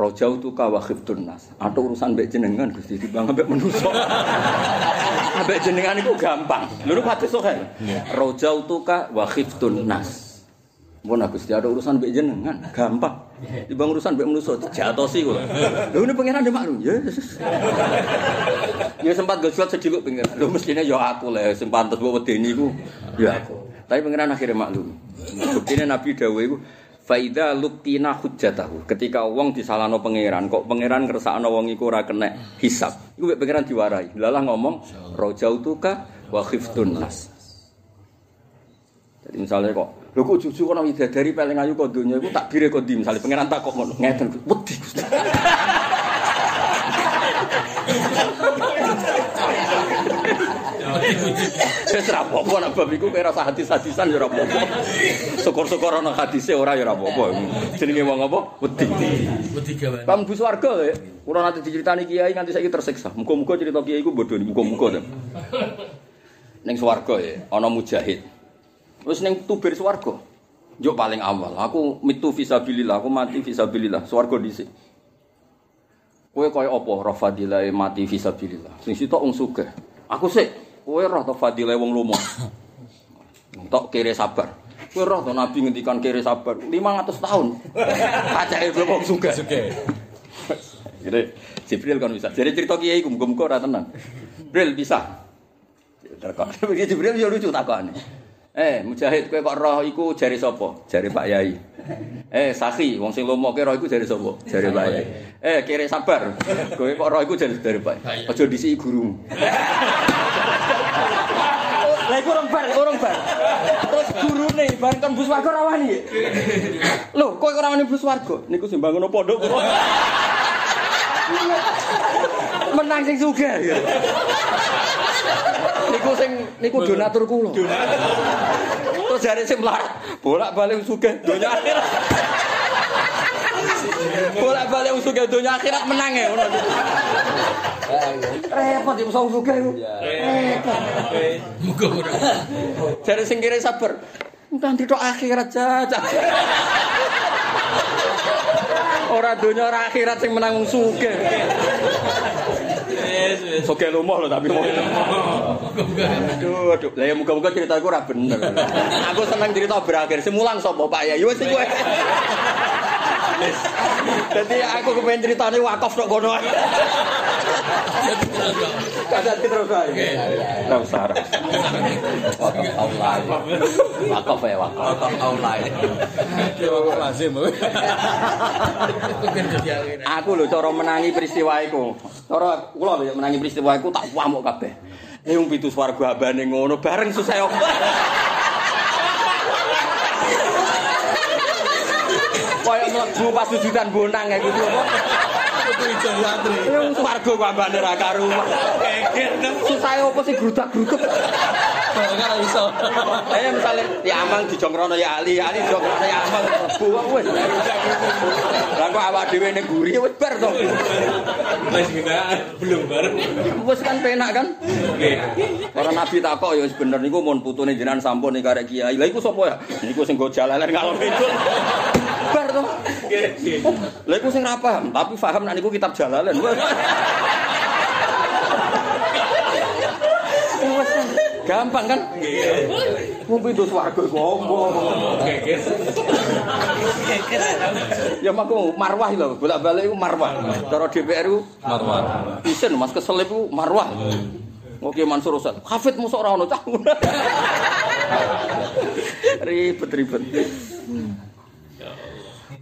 Rojau tu ka wa khiftun nas. Atau urusan mbek jenengan Gusti timbang mbek manusa. Mbek jenengan iku gampang. Lho pati sok ae. Rojau tu ka wa khiftun nas. Mun Gusti ada urusan mbek jenengan gampang. Timbang urusan mbek manusa jatosi kula. Lho ini pangeran de maklum. Ya yes. Ya sempat gosot sedikit pengen. Lho mestine ya aku lah sing pantes mbok wedeni iku ya aku. Tapi pangeran akhirnya maklum. Buktine Nabi dawuh iku Faida luktina hujjatahu. Ketika wong disalahno pangeran, kok pangeran ngersakno wong iku ora kena hisab. Iku mek pangeran diwarai. Lalah ngomong rajautuka wa khiftun nas. Jadi misalnya kok Lho kok juju kono widadari paling ayu kok donya iku takbire kok di misalnya pangeran tak kok ngono ngeten wedi Gusti. Wis ora apa-apa nek bab iku kowe rasa hadis-hadisan ya ora apa-apa. Syukur-syukur ana hadise ora ya ora apa-apa. Jenenge wong apa? Wedi. Wedi gawan. Pam bu swarga ya. Kula nanti diceritani kiai nganti saiki tersiksa. Muga-muga cerita kiai iku bodho muga-muga to. Ning swarga ya ana mujahid. Terus ning tubir swarga. Yo paling awal, aku mitu fisabilillah, aku mati fisabilillah, swarga dhisik. Kowe kaya apa roh fadilah mati fisabilillah. Sing sitok wong sugih. Aku sik, kowe roh to fadilah wong lomo. Tok kere sabar. Kowe roh to nabi ngendikan kere sabar 500 tahun. Pacake wong sugih. Sugih. Jadi Jibril kan bisa. Jadi cerita kiai iku muga-muga ora tenan. Jibril bisa. Terkok. Jibril yo lucu takokane. Eh, Mujahid kowe kok roh iku jari sapa? Jari Pak Yai. Eh, Saki, wong sing lomo ke roh iku jari sapa? Jari Pak Yai. Eh, kere sabar. Kowe kok roh iku jari dari Pak. Yai. Aja disiki gurumu. Lah iku orang bar, orang bar. Terus gurune bareng kan bus warga rawani. Lho, kok ora wani bus warga? Niku sing bangun pondok. Menang sing sugih. Niku sing niku donatur kula. Terus jare sing melarat, bolak-balik sugih donya akhirat. Bolak-balik sugih donya akhirat menang ya ngono. Repot ya musuh sugih iku. Muga-muga. Jare sing kire sabar. Nanti tok akhirat jaja. Ora donya ora akhirat sing menang wong sugih. Sugih lumoh lho tapi mau. Muga-muga. Aduh, aduh. Lah ya muga-muga ceritaku ora bener. Aku seneng cerita berakhir. Semulang sapa Pak ya? Wis iku. ae. Dadi aku kepengen ceritane wakaf tok kono. Ae. Kada terus usah. ora usah. Wakaf online. Wakaf ya wakaf. Wakaf online. Jadi akhir. Aku lho cara menangi peristiwa iku. Cara kula lho menangi peristiwa iku tak wamuk kabeh. Eh wong pitu swarga abane ngono bareng susah opo. Kaya mlebu pas sujudan bonang kayak gitu wong swarga kok ambane ra karuan. Susah opo sih grudak-gruduk. Ora iso. Eh misalnya ya amang dijongkrono ya Ali, Ali dijongkrono ya amang kok wis. Lah kok awak dhewe ning guri wis bar to. Wis kita belum bareng. Wis kan penak kan? Para nabi takok ya wis bener niku mun putune jenengan sampun ning karek kiai. Lah iku sapa ya? Niku sing go jalalan ngalor ngidul. Bar to. Lah iku sing ra paham, tapi paham nek niku kitab jalalan. gampang kan? Ku pintu swarga iku apa? Ya maku marwah lho, bolak-balik iku marwah. Cara DPR iku Marwah. isin Mas keselip iku marwah. Oke Mansur Ustaz, hafid musuh ora ono cah. Ribet-ribet.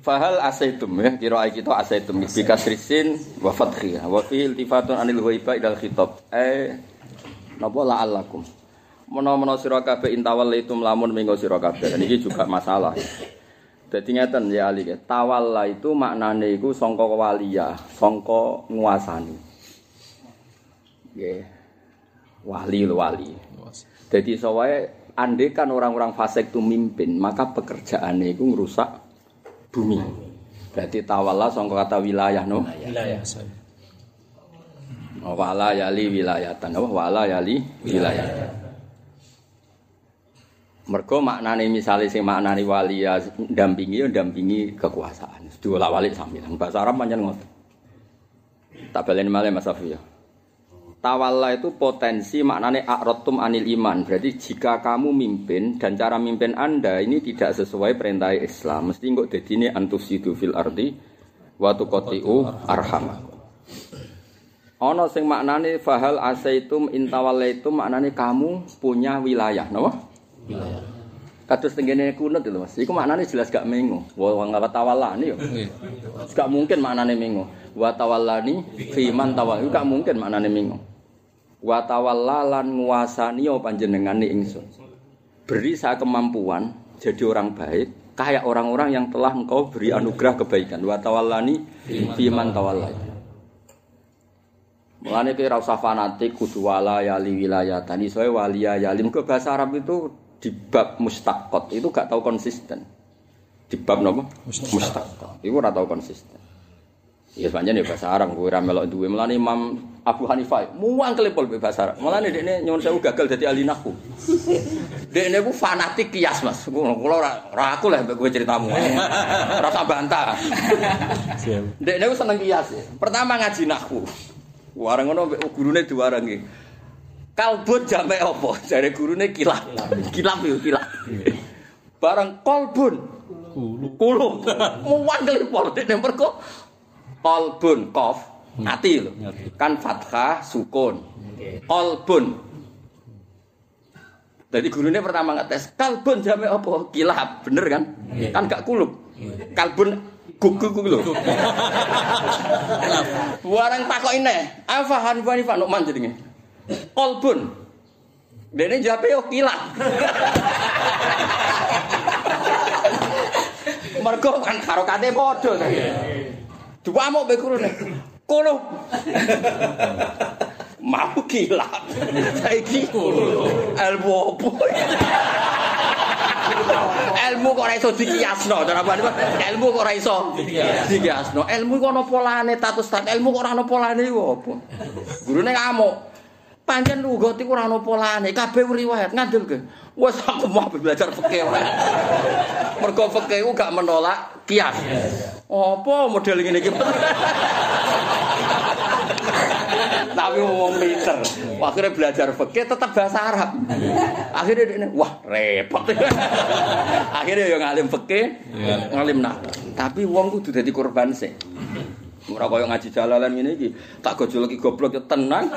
Fahal asaitum ya kira kita asaitum bi kasrisin wa fathiyah wa fi iltifatun anil ghaiba ilal khitab eh napa la'allakum menawa-menawa sira kabeh intawal itu lamun minggu sira kabeh Dan iki juga masalah Dadi ngeten ya Ali. Tawalla itu maknane iku sangka waliya, sangka nguasani. Nggih. Wali lho wali. Jadi soalnya andai kan orang-orang fasik itu mimpin, maka pekerjaannya itu ngerusak bumi. Berarti tawalla sangka kata wilayah no. Wilayah. Oh, wala yali wilayatan. Oh, wala yali wilayatan. Mergo maknane misale sing maknane wali ya ndampingi ya ndampingi kekuasaan. Diolah wali sampeyan. Bahasa Arab pancen ngoten. Tak baleni malih Mas Safi ya. Tawalla itu potensi maknane akrotum anil iman. Berarti jika kamu mimpin dan cara mimpin Anda ini tidak sesuai perintah Islam, mesti kok dadine antusidu fil ardi wa tuqtiu arham. Ana sing maknane fahal asaitum intawallaitum maknane kamu punya wilayah, napa? Wilayah. Kados tenggene kunut lho Mas. Iku maknane jelas gak mengo. Wa ngapa tawallani yo. Gak mungkin maknane mengo. Wa tawallani fi man tawall. Iku gak mungkin maknane mengo. Wa tawallalan nguasani yo panjenengane ingsun. Beri saya kemampuan jadi orang baik kayak orang-orang yang telah engkau beri anugerah kebaikan. Wa tawallani fi man tawallai. Mulane ora usah fanatik kudu wala yali wilayatan. Isoe waliya yali. Mergo bahasa Arab itu di bab mustaqot itu gak tahu konsisten. Di bab napa? Mustaqot. Iku ora tahu konsisten. Ya sepanjang ya bahasa Arab gue ora melok duwe. Mulane Imam Abu Hanifah muang kelepol be bahasa Arab. Mulane dekne nyuwun sewu gagal dadi ahli nahwu. Dekne ku fanatik kias Mas. Kula ora ora aku lah kowe ceritamu. Ora usah bantah. Dekne ku seneng kias. ya. Pertama ngaji nahwu. Warang ngono gurune diwarangi. Kalbun jame apa? Jare gurune kilap. Kilap yo kilap. Barang kolbun. Kulu. Muang kelipor dekne mergo kolbun kof hati lho. Kan fathah sukun. Kolbun. Jadi gurunya pertama ngetes kalbun jame apa? Kilap, bener kan? Kan gak kulub. Kalbun gugu gugu lho. Warang takok ini, apa Hanifah Nukman jadinya? Kolbun. Dene jape yo kilap. Mergo kan karokate padha ta. Dua mau be kurune. Kono. Mau kilap. Saiki ilmu opo? Ilmu kok ora iso dikiasno, Ilmu kok ora iso dikiasno. Ilmu kok ana polane, status stat ilmu kok ora ana polane apa? Gurune ngamuk. Pancen lugot iku ora ana polane, kabeh riwayat ngandel ke. Wes aku mau belajar fikih wae. Mergo fikih ku gak menolak kias. Apa model ngene iki? Tapi wong pinter. Akhirnya belajar fikih tetap bahasa Arab. Akhirnya dia wah repot. Akhirnya yo ngalim fikih, ngalim nah. Tapi wong kudu dadi korban sih. Ora kaya ngaji jalalan ngene iki, tak gojol iki goblok ya tenang.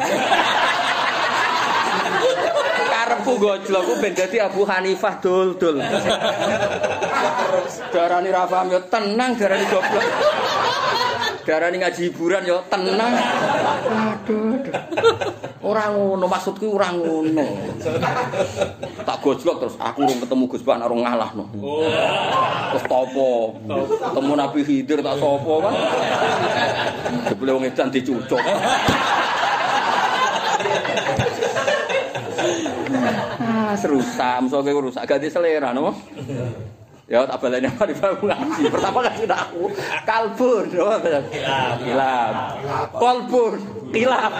Karepku gojlok ku ben dadi Abu Hanifah dul-dul. Darani ra paham ya tenang, darani goblok. Darani ngaji hiburan ya tenang. Aduh. Ora ngono maksudku ora ngono. Tak gojlok terus aku urung ketemu Gus Pak nang ngalahno. Terus topo? Ketemu Nabi Khidir tak sopo kan? Jebule wong edan dicucuk. Ah, serusak, so kowe rusak ganti selera no. Ya tak baleni apa di ngaji. Pertama ngaji nak aku kalbun, no. Kilap. Kolbun, kilap.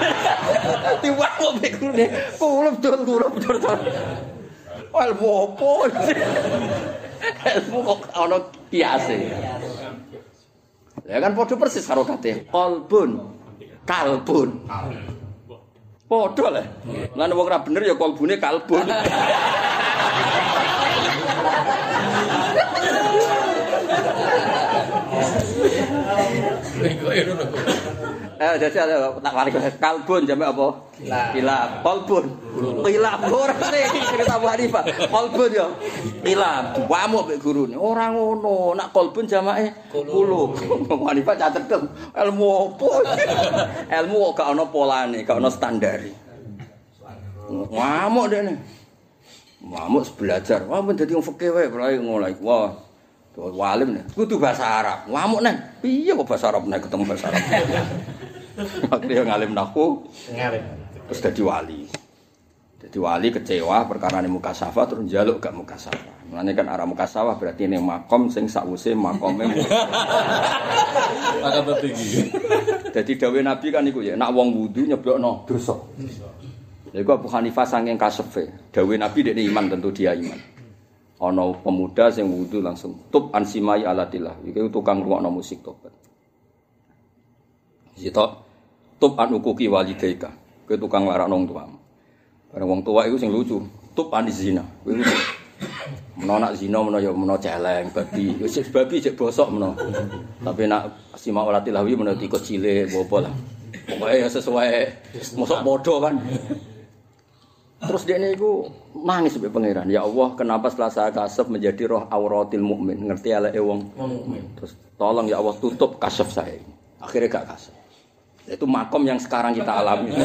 Tiwak kok bekune. Kulub dur kulub dur. Ilmu apa? Ilmu kok ana kiase. Ya kan padha persis karo kate. Kolbun, kalbun. Padha le. Lan wong ora bener ya kalbune kalbun. Nek ora Eh ada tak balik kalbun jamak apa? Kilap. Kilap. Kolbun. Kilap ora sih cerita Abu Hanifah. Kolbun yo. Kilap. Wamuk mek gurune. Ora ngono. Nak kolbun jamake kulub. Abu Hanifah catet. Ilmu apa? Ilmu kok gak ono polane, gak ono standare. Ngamuk deh nih. Ngamuk belajar. Wah, men dadi wong fikih wae, ngono iku. Wah. Tuh walim nih. Kudu bahasa Arab. Ngamuk nih. Piye kok bahasa Arab nih ketemu bahasa Arab. Akhirnya ngalim naku, Ngalim. terus jadi wali. Jadi wali kecewa perkara ini muka safa terus jaluk gak muka safa. Mulane kan arah muka safa berarti ini makom sing sakwuse makome. Akan tertinggi. Jadi dawe Nabi kan iku ya, nak wong wudu nyeblokno dosa. Lha iku Abu Hanifah saking kasefe. Dawe Nabi dekne iman tentu dia iman. Ana pemuda sing wudu langsung tub ansimai alatillah. Iku tukang ngrungokno musik tobat. Sitok tub an ukuki walidaika. Kowe tukang larakno wong tuamu. Bareng wong tua iku sing lucu, tub an zina. Kowe. Meno nak zina meno ya meno celeng babi. Wis babi cek bosok meno. Tapi nak sima walatillah wi meno tikus cilik apa lah. Pokoke ya sesuai mosok bodoh kan. Terus dia itu nangis sampai pangeran. Ya Allah, kenapa setelah saya kasef menjadi roh auratil mukmin? Ngerti ala wong. Terus tolong ya Allah tutup kasef saya ini. Akhirnya gak kasef. Itu makom yang sekarang kita alami.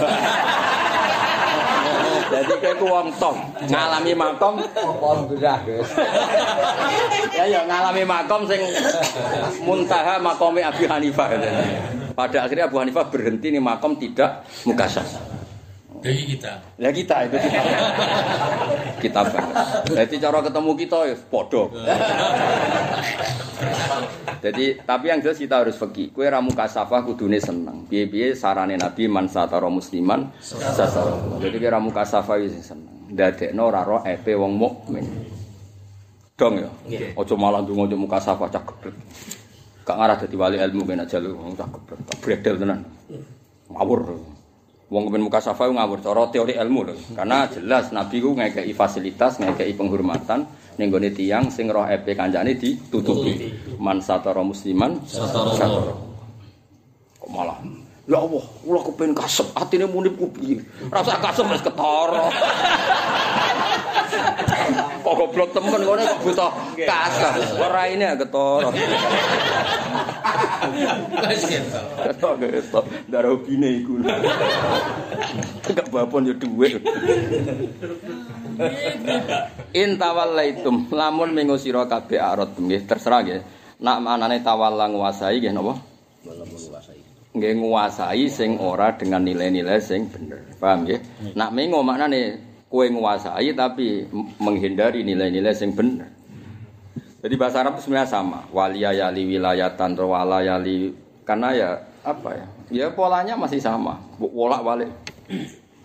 Jadi kayak wong tong ngalami makom Alhamdulillah, guys. ya ya ngalami makom sing muntaha makome Abi Hanifah. Pada akhirnya Abu Hanifah berhenti nih makom tidak mukasas. Dari kita. Ya kita itu kita. kita banget. Jadi cara ketemu kita ya podo. Jadi tapi yang jelas kita harus pergi. Kue ramu kasafah kudune seneng. Biye-biye sarane Nabi man satara musliman satara. Jadi kue ramu kasafah wis seneng. Dadekno ora ro epe wong mukmin. Dong ya. Ojo malah ndonga ojo muka safah cak geblek. Gak ngarah dadi wali ilmu ben aja lu wong cak geblek. Bredel tenan. Ngawur. Wong kepen muka safa ngawur cara teori ilmu lho. Karena jelas Nabi ku ngekeki fasilitas, ngekeki penghormatan ning gone tiyang sing roh epe kancane ditutupi. Man satara musliman satara. Kok malah Ya Allah, kula kepen kasep, atine munip ku piye? Rasa kasep wis ketara. kok goblok temen ngene kok butuh kasep. Ora ini ketara. Wes gitu. Ketok ketok, darah hobine iku. Enggak bapon ya dhuwit. In tawallaitum lamun minggu sira kabeh arot nggih terserah nggih. Nak manane tawalla nguasai nggih napa? Nggih nguasai sing ora dengan nilai-nilai sing bener. Paham nggih? Nak minggu maknane kowe nguasai tapi menghindari nilai-nilai sing bener. Jadi bahasa Arab itu sebenarnya sama. Waliya yali wilayatan wala yali karena ya apa ya? Ya polanya masih sama. Wolak balik.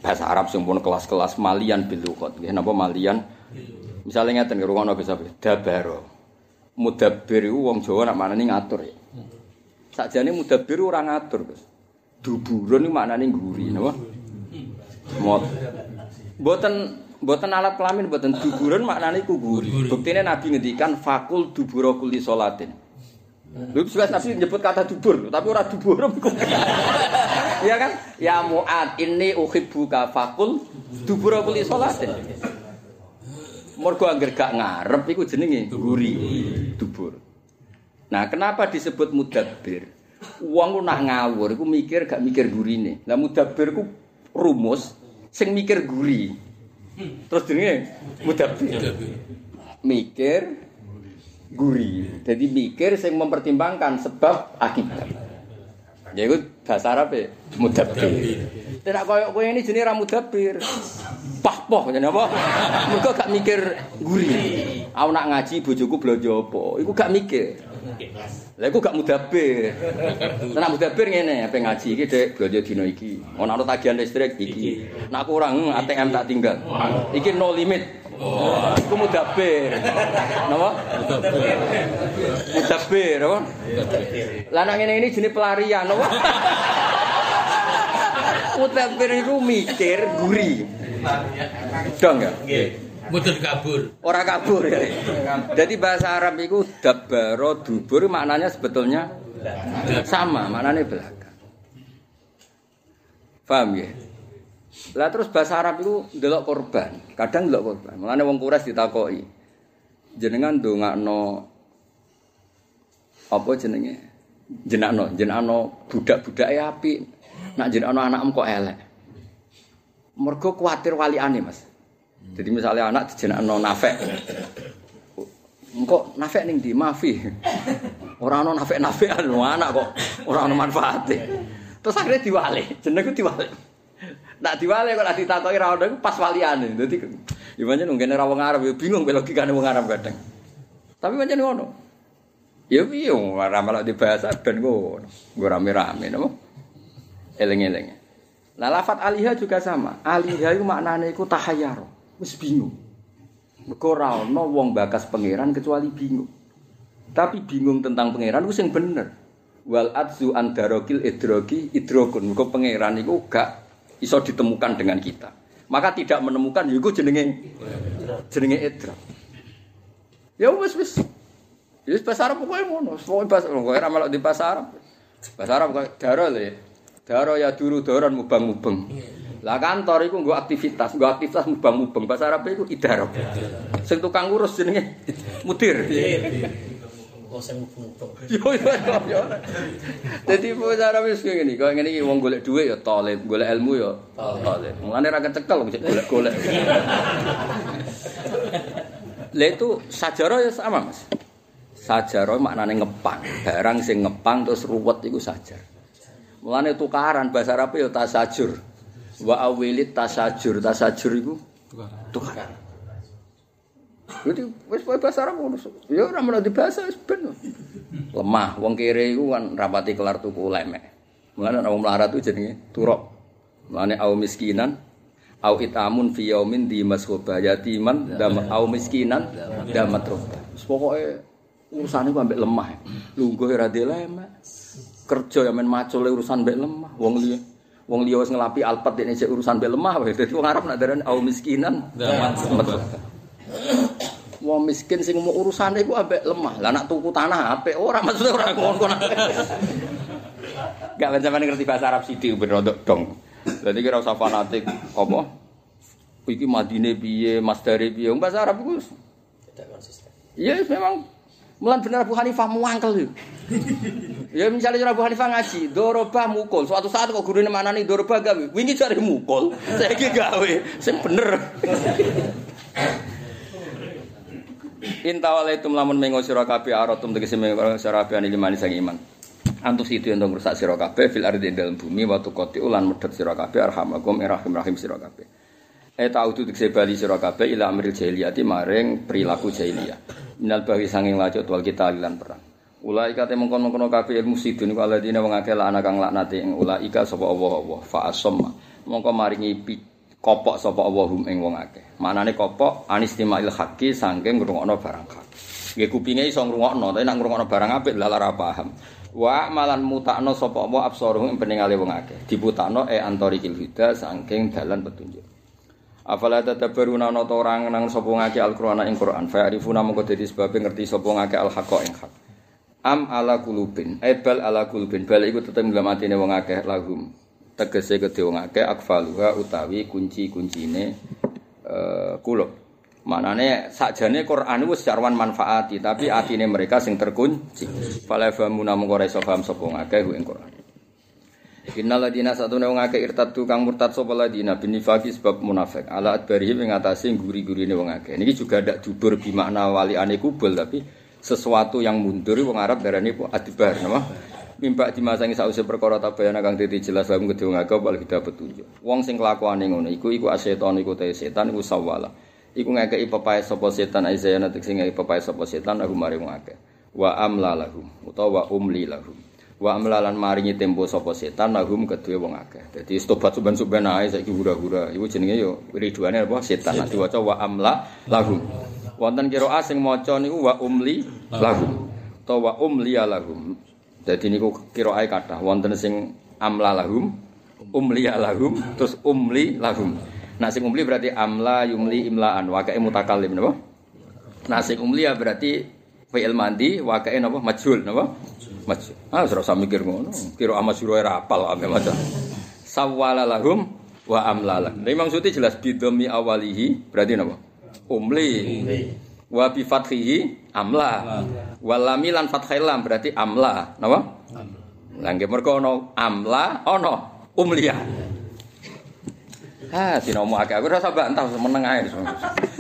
Bahasa Arab pun kelas-kelas malian bil lughat. Nggih napa malian? Misalnya ngeten ngrungokno bisa dabaro. Mudabbir wong Jawa nak manane ngatur ya. Sakjane mudabbir ora ngatur, Gus. Duburun iku maknane nguri, napa? Mot. Mboten mboten alat kelamin mboten duburun maknane iku guri. Buktine Nabi ngendikan fakul dubura kulli salatin. Lu jelas Nabi nyebut kata dubur, tapi ora dubur. Iya kan? Ya Mu'ad, ini uhibbuka fakul dubura kulli salatin. Mergo angger gak ngarep iku jenenge guri, dubur. Nah, kenapa disebut mudabbir? Wong ku nak ngawur iku mikir gak mikir gurine. Lah mudabbir ku rumus sing mikir guri. Terus jenenge mudabbir. Mikir guri. Jadi mikir sing mempertimbangkan sebab akibat. Ya iku bahasa Arab e mudabbir. Tidak koyo kowe ini jenenge ra mudabbir. Pah-poh jenenge apa? Mergo gak mikir guri. Aku nak ngaji bojoku blonjo apa? Iku gak mikir. Lah iku gak mudabbir. Nek mudabbir ngene, ape ngaji iki Dek, blonjo dina iki. Ono ana tagihan listrik iki. Nek kurang hmm, ATM tak tinggal. Iki no limit. Iku mudabbir. Napa? Mudabbir, apa? Lah nek ngene ini jenis pelarian, apa? Mudabbir iku mikir guri. Dong ya? Mboten kabur. Ora kabur ya. Jadi bahasa Arab itu dabbaro dubur maknanya sebetulnya Sama, maknanya belakang. Paham ya? Lah terus bahasa Arab itu ndelok korban, kadang ndelok korban. Mulane wong Quraisy ditakoki. Jenengan ndongakno apa jenenge? Jenakno, jenakno budak-budake apik. Nak jenakno anakmu kok elek. Mergo kuatir waliane, Mas. Jadi misalnya anak dijenakno nafek. Engkok nafek ning ndi? Mafi. Ora ana nafek-nafekan anak kok ora ana manfaate. Terus akhirnya diwale, jenengku diwale. Nak diwale kok nak ditakoki ra ono pas waliane. Dadi ya pancen ngene ra wong Arab ya bingung kok logikane wong Arab kadang. Tapi pancen ngono. Ya piye ora malah di bahasa ben ngono. Nggo rame-rame napa? Eling-eling. Nah lafat aliha juga sama. Aliha itu maknanya itu tahayyaro. Wis bingung. Mergo ora ana wong bakas pangeran kecuali bingung. Tapi bingung tentang pangeran ku sing bener. Wal adzu andarokil idroki idrokun. Mergo pangeran iku gak iso ditemukan dengan kita. Maka tidak menemukan ya iku jenenge jenenge idrok. Ya wis wis. Ya wis Arab pokoke ngono. Pokoke bahasa pokoke ora melok di. Bahasa Arab kok daro le. Daro ya duru doron mubang-mubeng. Lah kantor iku nggo aktivitas, nggo aktivitas mubang-mubeng. Bahasa Arab iku idaro. Sing tukang ngurus jenenge mudir. Oh. Yo yo yo, yo. Dadi bahasa Arab wis ngene kok ngene iki wong golek dhuwit ya talib, golek ilmu ya talib. Mulane ra kecekel kok golek-golek. Lah itu sajarah ya sama, Mas. Sajarah maknane ngepang, barang sing ngepang terus ruwet iku sajar. Mulane tukaran bahasa Arab ya tasajur. Wa awilit tasajur, tasajur iku tukaran. Jadi wis bahasa Arab ngono. Ya ora menawa dibahasa wis ben. Lemah, wong kere iku kan rapati kelar tuku lemek. Mulane ana wong melarat itu jenenge turok. Mulane au miskinan au itamun fi yaumin di mashoba yatiman dam au miskinan damat roba. Pokoke urusane ku ambek lemah. Lungguh ora de lemek. Kerja ya men macule urusan mbek lemah. Wong liya Wong liya wis ngelapi alpet dene sik urusan mbek lemah wae. Dadi wong Arab nak darani au miskinan. Wong miskin sing mau urusane iku ambek lemah. Lah nak tuku tanah apik ora maksudnya ora ngono. Gak sampeyan ngerti bahasa Arab sithik ben rodok dong. Dadi kira usah fanatik apa? Iki Madine piye, Masdare piye? Bahasa Arab iku Tidak konsisten. ya memang Mulan bener Abu Hanifah muangkel yuk. ya misalnya Abu Hanifah ngaji, doroba mukul. Suatu saat kok gurune mana nih doroba gawe, wingi cari mukul, saya gawe, sing bener. Intawala itu melamun mengo sira kabeh aratum tegese mengo sira kabeh limani sang iman. Antus itu yang rusak sira kabeh fil ardi dalam bumi watu koti ulan medhot sira kabeh arhamakum irahim rahim sira kabeh. E tautu tegese bali sira kabeh ila amril jahiliyati maring perilaku jahiliyah. Minal bawi sanging lajut wal kita lan perang. Ulai kate mengkon-mengkon kabeh ilmu sidun iku aladine wong akeh lan kang laknate ing ulai ka sapa Allah Allah fa asamma. Mongko maringi kopok sapa Allah ing wong akeh. Manane kopok anistimail haqqi saking ngrungokno barang hak. Nggih kupinge iso ngrungokno, tapi nek ngrungokno barang apik lha ora paham. Wa malan mutakno sapa Allah absaruhum ing peningale wong akeh. Diputakno e antorikil huda saking dalan petunjuk. Afala tadabbaruna ana ta ora nang sapa ngake Al-Qur'an ing Qur'an. Fa arifuna mongko dadi sebab ngerti sapa ngake al-haqqa ing hak. Am ala kulubin, ebal ala kulubin. Bal iku tetep dalam atine wong akeh lahum. Tegese kedhe wong akeh akfaluha utawi kunci-kuncine eh kulub. Manane sakjane Quran wis jarwan manfaati, tapi atine mereka sing terkunci. Fala famuna mongko ora iso paham sapa ngake ing Quran. Innal ladina satune wong akeh irtadu kang murtad sapa ladina binifaqi sebab munafik. Ala adbarihim ing atase guri-gurine wong akeh. Niki juga ndak jubur bi makna waliane kubul tapi sesuatu yang mundur wong Arab darani adbar napa? Mimpak dimasangi sause perkara tabayana kang dadi jelas lahum kedhe wong akeh wal kita petunjuk. Wong sing kelakuane ngono iku iku asetan iku te setan iku sawala. Iku ngekeki pepae sapa setan aizayana sing ngekeki pepae sapa setan aku mari wong akeh. Wa amla lahum utawa umli lahum. Wa amlalan maringi tempo sapa setan lahum kedue wong akeh. Dadi tobat suben-suben ae saiki hura-hura. Iku jenenge yo ridwane apa setan. Nek diwaca wa amla lahum. Wonten kira sing maca niku wa umli lahum. Utawa wa umli lahum. Dadi niku kirae kathah wonten sing amla lahum, umli lahum, terus umli lahum. Nah sing umli berarti amla yumli imlaan, wakai mutakallim napa? Nah sing umli ya berarti fi'il mandi wae napa majhul napa majhul ah ora usah mikir ngono. Kira ama sira ora apal ame maca. Sawwala lahum wa amlala Nah, Imam Suti jelas bidomi awalihi berarti napa umli. Wa bi fathihi amla walami lan fathil lam berarti amla napa? Lah nggih mergo ana amla ana umliya Ah, dinomo akeh. Aku rasa bantah meneng ae.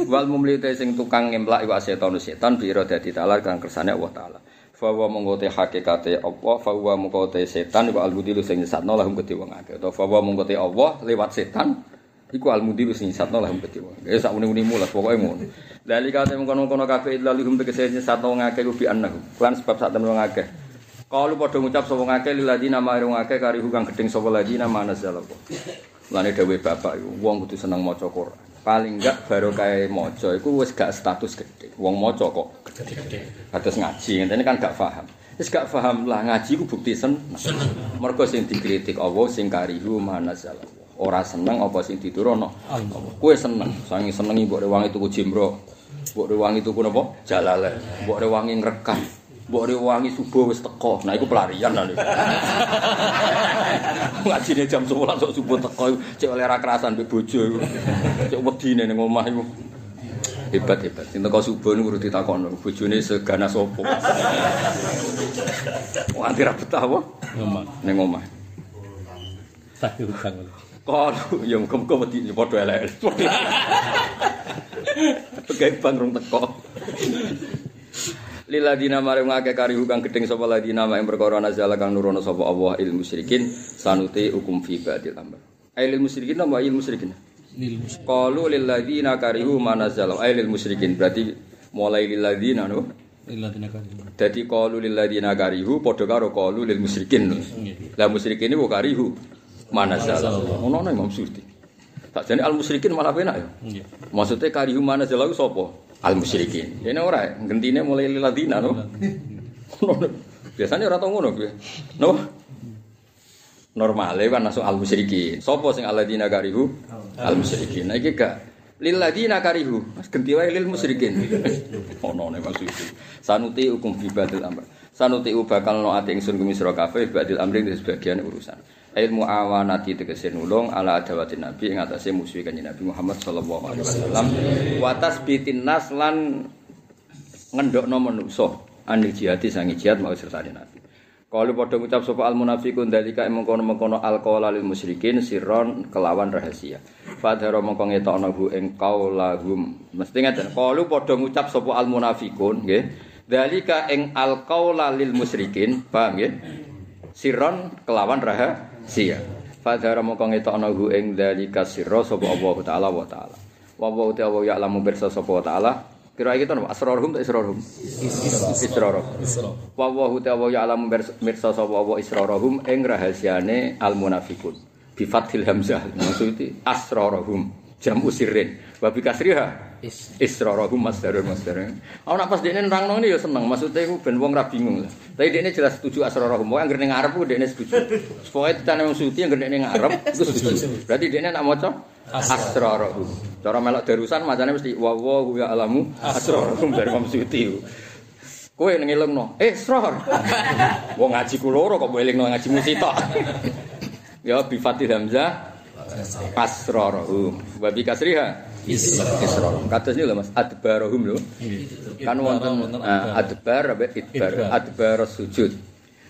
Wal mumlite sing tukang ngemplak iku setan setan biro dadi taala kang kersane Allah taala. Fa wa mengkote hakikate Allah, fa wa mengkote setan iku almudilu sing nyesatno lahum kedhe wong akeh. Utawa fa wa mengkote Allah lewat setan iku almudilu sing nyesatno lahum kedhe wong. Ya sak muni-muni mulas pokoke ngono. Lali kate mengkono-kono kabeh illa lihum tegese nyesatno wong akeh bi annahu. Lan sebab sak temen wong akeh. Kalau padha ngucap sapa ngake liladina marung akeh karihu kang gedeng sapa ladina manazzalallah. Lane dawuh bapak iku wong kudu seneng maca Quran. Paling enggak baru kae maca iku wis gak status gede. Wong maca kok gede-gede. Kados ngaji ngene kan gak paham. Wis gak paham lah ngaji ku bukti seneng. Mergo sing dikritik Allah sing karihu manazzalallah. Ora seneng apa sing diturono. Kowe seneng, sangi senengi mbok rewangi tuku jimbro. Mbok rewangi tuku napa? Jalale. Mbok rewangi ngrekah. Mbok rewangi subuh wis teko. Nah iku pelarian lah. Ngajine jam 11 sok subuh teko cek oleh ra kerasan mbek bojo iku. Cek wedine ning omah iku. Hebat hebat. Sing teko subuh niku kudu ditakokno bojone segana sapa. Wanti ra betah apa? Ning omah. Tak hutang. Kalau ya muga-muga wedi ya padha elek. Pegai bang rong teko. Liladina maring ngake karihu kang gedeng sapa ladina mak perkara nazala kang nurono sapa Allah ilmu musyrikin sanuti hukum fi badil amr. Ailil musyrikin nama ail musyrikin. Qalu lil ladina karihu manazala ailil musyrikin berarti mulai lil ladina no. Dadi qalu lil ladina karihu padha karo qalu lil musyrikin. Nggih. Lah musyrikin niku karihu manazala. Ono ana Imam Suyuti. Tak jane al musyrikin malah penak ya. Nggih. Maksudnya karihu mana jalan sapa? Al musyrikin. Ini ora, gentine mulai liladina no. Biasanya ora tau ngono kuwi. No. Normale kan langsung al musyrikin. Sapa sing aladina karihu? Al musyrikin. Nah iki gak lil ladina karihu. Mas ganti wae lil musyrikin. Ono ne maksud itu. Sanuti hukum fi badil amr. Sanuti bakal no ati ingsun kumisra kabeh badil amri sebagian urusan. Ilmu awanati tegese nulung ala adawatin nabi ing atase musuhi kanjeng Nabi Muhammad sallallahu alaihi wasallam wa tasbitin nas lan ngendokno manungsa anil jihadi sangi jihad mau sertane nabi. Kalau padha ngucap sapa al munafiqun dalika mengkono-mengkono alqaula lil musyrikin sirron kelawan rahasia. Fadhara mengko ngetokno hu ing qaulahum. Mesti ngeten. Kalau padha ngucap sapa al munafiqun nggih. Dalika ing alqaula lil musyrikin, paham nggih? Sirron kelawan rahasia. Fadhara mengko ngetokno hu ing dalika sirra sapa Allah taala wa taala. Wa wa ta'ala ya'lamu birsa sapa wa taala. Kira iki to asrarhum ta israrhum? Israrhum. Wa wa ta'ala ya'lamu mirsa sapa wa israrhum ing rahasiane al munafiqun. Bi fathil hamzah maksud asrarhum jam usirin. Wa bi kasriha Israrahum masdarun masdarun. Aku nak pas dekne nerangno ini ya seneng. Maksudnya iku ben wong bingung lah. Tapi dekne jelas setuju asrarahum. Wong anggere ning ngarep ku dekne setuju. Pokoke titane wong suci anggere ning ngarep iku setuju. Berarti dekne nak maca asrarahum. Cara melok darusan macane mesti wa wa ya alamu asrarahum dari wong suci. Kowe ning elingno, eh sror. Wong ngaji ku loro kok mbok elingno ngaji musitok. Ya bi fathil hamzah asrarahum. Wa bi kasriha Isra. Kados niku lho Mas, adbarahum lho. Kan wonten ah, adbar apa idbar, adbar sujud.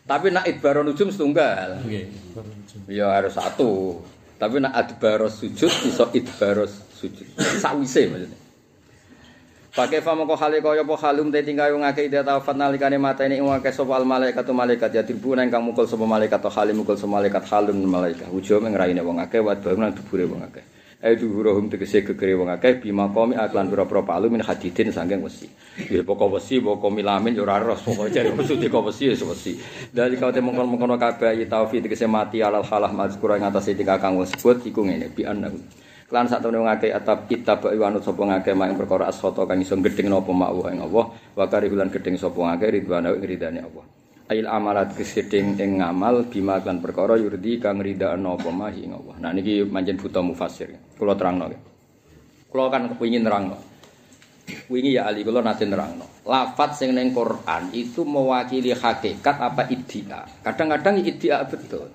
Tapi nak idbar nujum setunggal. Nggih. Ya harus satu. Tapi nak adbar sujud iso idbar sujud. Sawise maksudnya. Pakai fama ko hale kaya apa halum te tinggal wong akeh ida tawafat nalikane mateni wong akeh sapa al malaikat malaikat ya dirbu nang kang mukul sapa malaikat to halim mukul sapa malaikat halum malaikat wujuh mengraine wong akeh wat bangun nang dubure wong akeh Ai duhuruhum tegese gegere wong akeh bima komi aklan pira-pira palu min hadidin saking wesi. Ya pokok wesi pokok milamin ora ros pokoke jare maksud kok wesi ya wesi. Dari kau te mongkon-mongkon kabeh taufi tegese mati alal halah mazkura ing atase tika kang wis sebut iku ngene bi annahu. Lan sak temene wong akeh atap kitab wa anut sapa ngakeh mak perkara asfata kang iso gedeng napa mak wa ing Allah wa karihulan gedeng sapa ngakeh ridwana ing ridane Allah. Ail amalat keseding ing ngamal bima kan perkara yurdi kang ridana apa mahi ing Allah. Nah niki manjen buta mufassir. Kula terangno. Kula kan kepengin nerangno. Wingi ya Ali kula nate nerangno. Lafat sing ning Quran itu mewakili hakikat apa iddia. Kadang-kadang iddia betul.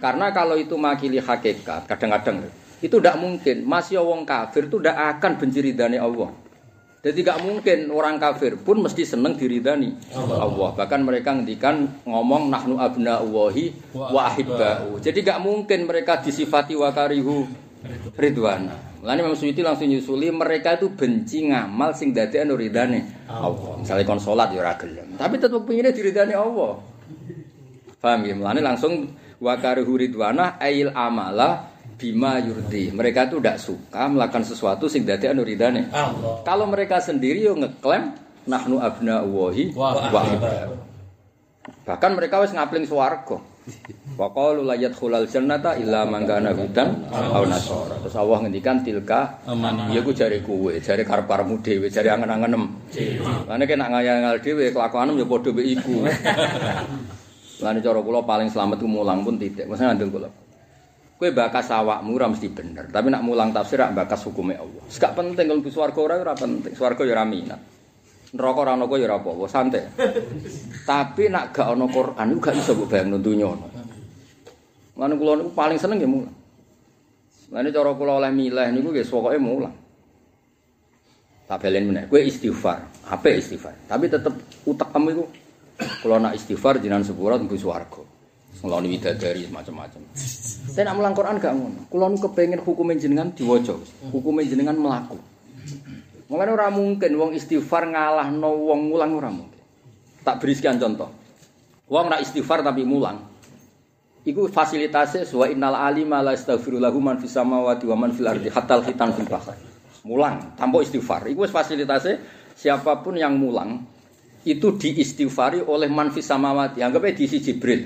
Karena kalau itu mewakili hakikat, kadang-kadang itu tidak mungkin. Masih wong kafir itu tidak akan benci ridhani Allah. Jadi tidak mungkin orang kafir pun mesti seneng diridani Allah. Bahkan mereka ngendikan ngomong nahnu abna Allahi wa ahibba'u. Jadi tidak mungkin mereka disifati wa karihu ridwana. Mulane Imam Suyuti langsung nyusuli mereka itu benci ngamal sing dadekno ridane Allah. Misalnya kon salat ya ora gelem, tapi tetep pengine diridani Allah. Paham ya? Mulane langsung wa karihu ridwana ail amala bima yurdi. Mereka itu tidak suka melakukan sesuatu sing dadekno ridane Allah. kalau mereka sendiri yo ngeklaim nahnu abna Allahi Wa. Bahkan mereka wis ngapling swarga. Wa qalu la yadkhulul jannata illa man kana hudan aw nasara. Terus Allah ngendikan tilka ya ku jare kowe, jare karep-karepmu dhewe, jare angen-angenem. Lane kena ngayal dhewe kelakuanem ya padha mek iku. Lane cara kula paling selamat ku mulang pun titik. Maksudnya ngandung kula. Kowe bakas awakmu ora mesti bener, tapi nak mulang tafsir rak bakas hukume Allah. Gak penting kalau swarga ora ora penting, swarga ya ora minat. Neraka ora ya ora apa-apa, santai. Tapi nak gak ana Quran iku gak iso mbok bayangno ono. Lan kula niku paling seneng ya mulang. Lan cara kula oleh milih niku nggih pokoke mulang. Tak belen meneh, kowe istighfar, apik istighfar. Tapi tetep utek kamu iku kula nak istighfar jenengan sepura tunggu swarga. Ngeloni widadari macam-macam. Saya nak mulang Quran gak ngono. Kula nu kepengin hukume jenengan diwaca, hukume jenengan melaku. Makanya ora mungkin wong istighfar ngalahno wong mulang ora mungkin. Tak beri sekian contoh. Wong nak istighfar tapi mulang. Iku fasilitasnya wa innal alima la astaghfiru lahu man fis samawati wa man fil ardi hatta khitan fil bahr. Mulang tanpa istighfar. Iku wis fasilitasnya siapa pun yang mulang itu diistighfari oleh man fis samawati. Anggapnya diisi Jibril.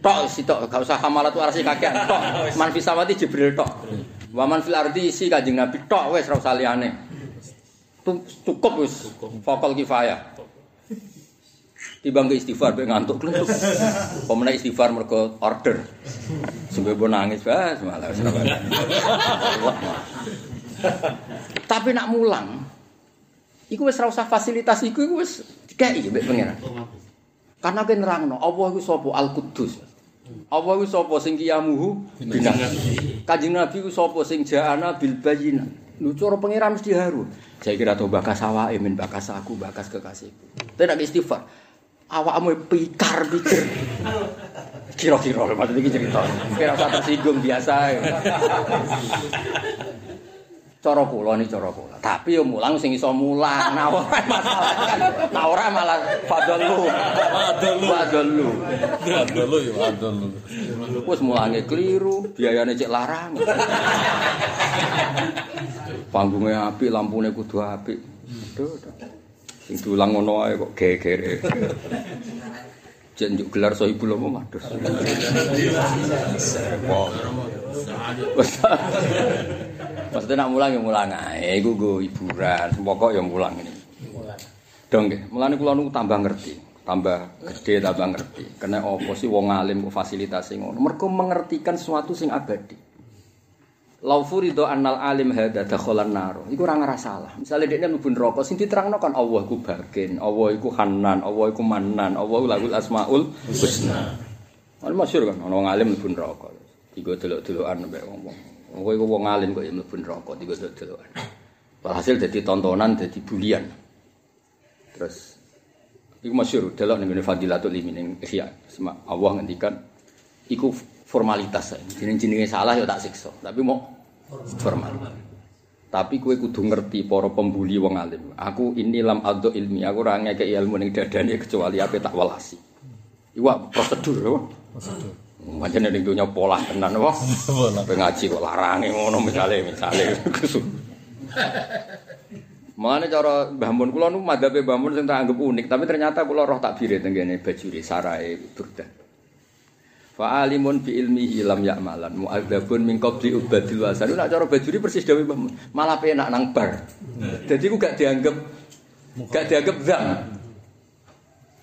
Tok sitok gak usah hamalat warasi kakean tok. Man fis samawati Jibril tok. Wa man fil ardi isi Kanjeng Nabi tok wis ora usah liyane. Cukup wis fokal kifayah. Timbang ke istighfar be ngantuk kluntuk. Pemenang istighfar mergo order. Sampai pun nangis bas malah. Tapi nak mulang iku wis ora usah fasilitas iku iku wis dikei mbek pangeran. Karena kan nerangno Allah iku sapa Al Quddus. Allah iku sapa sing kiyamuhu binah. Kanjeng Nabi iku sapa sing ja'ana bil bayyinah. Lu cara pangeran mesti haru. Saya kira to bakas awake men bakas aku, bakas kekasihku. Tapi nek istighfar, awakmu pikar pikir. Kira-kira maksud iki cerita. Kira usah tersinggung biasa. Cara kula ni cara kula. Tapi yo mulang sing iso mulang. Nah ora masalah kan. Nah ora malah fadlu. Fadlu. Adol ya adol. Wis mulange keliru, biayane cek larang. Panggungnya api, lampune kudu apik. Aduh. Sing diulang ngono ae kok gegere. Jen njuk gelar sohibul umum aduh. Maksudnya nak mulang ya mulang ae, iku go hiburan, pokok ya mulang ini. Dong nggih, mulane kula niku tambah ngerti, tambah gede tambah ngerti. Kena apa sih wong alim kok fasilitasi ngono? Mergo mengertikan sesuatu sing abadi. Lau furido annal alim hada dakhalan nar. Iku ora ngerasalah. Misale dekne mlebu neraka sing diterangno kan Allah iku bagen, Allah iku hanan, Allah iku manan, Allah lahul asmaul husna. Kan masyhur kan ana wong alim mlebu neraka. Tiga delok-delokan mbek wong-wong. Kowe iku wong alim kok ya mlebu neraka tiga delok-delokan. Walhasil dadi tontonan, dadi bulian. Terus iku masyhur delok ning ngene Fadilatul Ilmi ning Ihya. Allah ngendikan iku formalitas saja. Jeneng-jenenge salah ya tak siksa, tapi mau formal. Tapi kue kudu ngerti para pembuli wong alim. Aku ini lam ado ilmi, aku ora ngekek ilmu ning dadane kecuali apa tak walasi. Iwa prosedur apa? Prosedur. Macam ning dunya pola tenan apa? Pola. Pe ngaji kok larange ngono misale misale. Mulane cara Mbah Mun kula nu madhabe Mbah Mun sing tak anggap unik, tapi ternyata kula roh takbire teng kene bajure sarae burdah. Fa alimun bi ilmihi lam ya'malan mu'adzabun min qabli ubadil wasan. Nak cara bajuri persis dawuh. Malah penak nang bar. Dadi ku gak dianggap gak dianggap zam.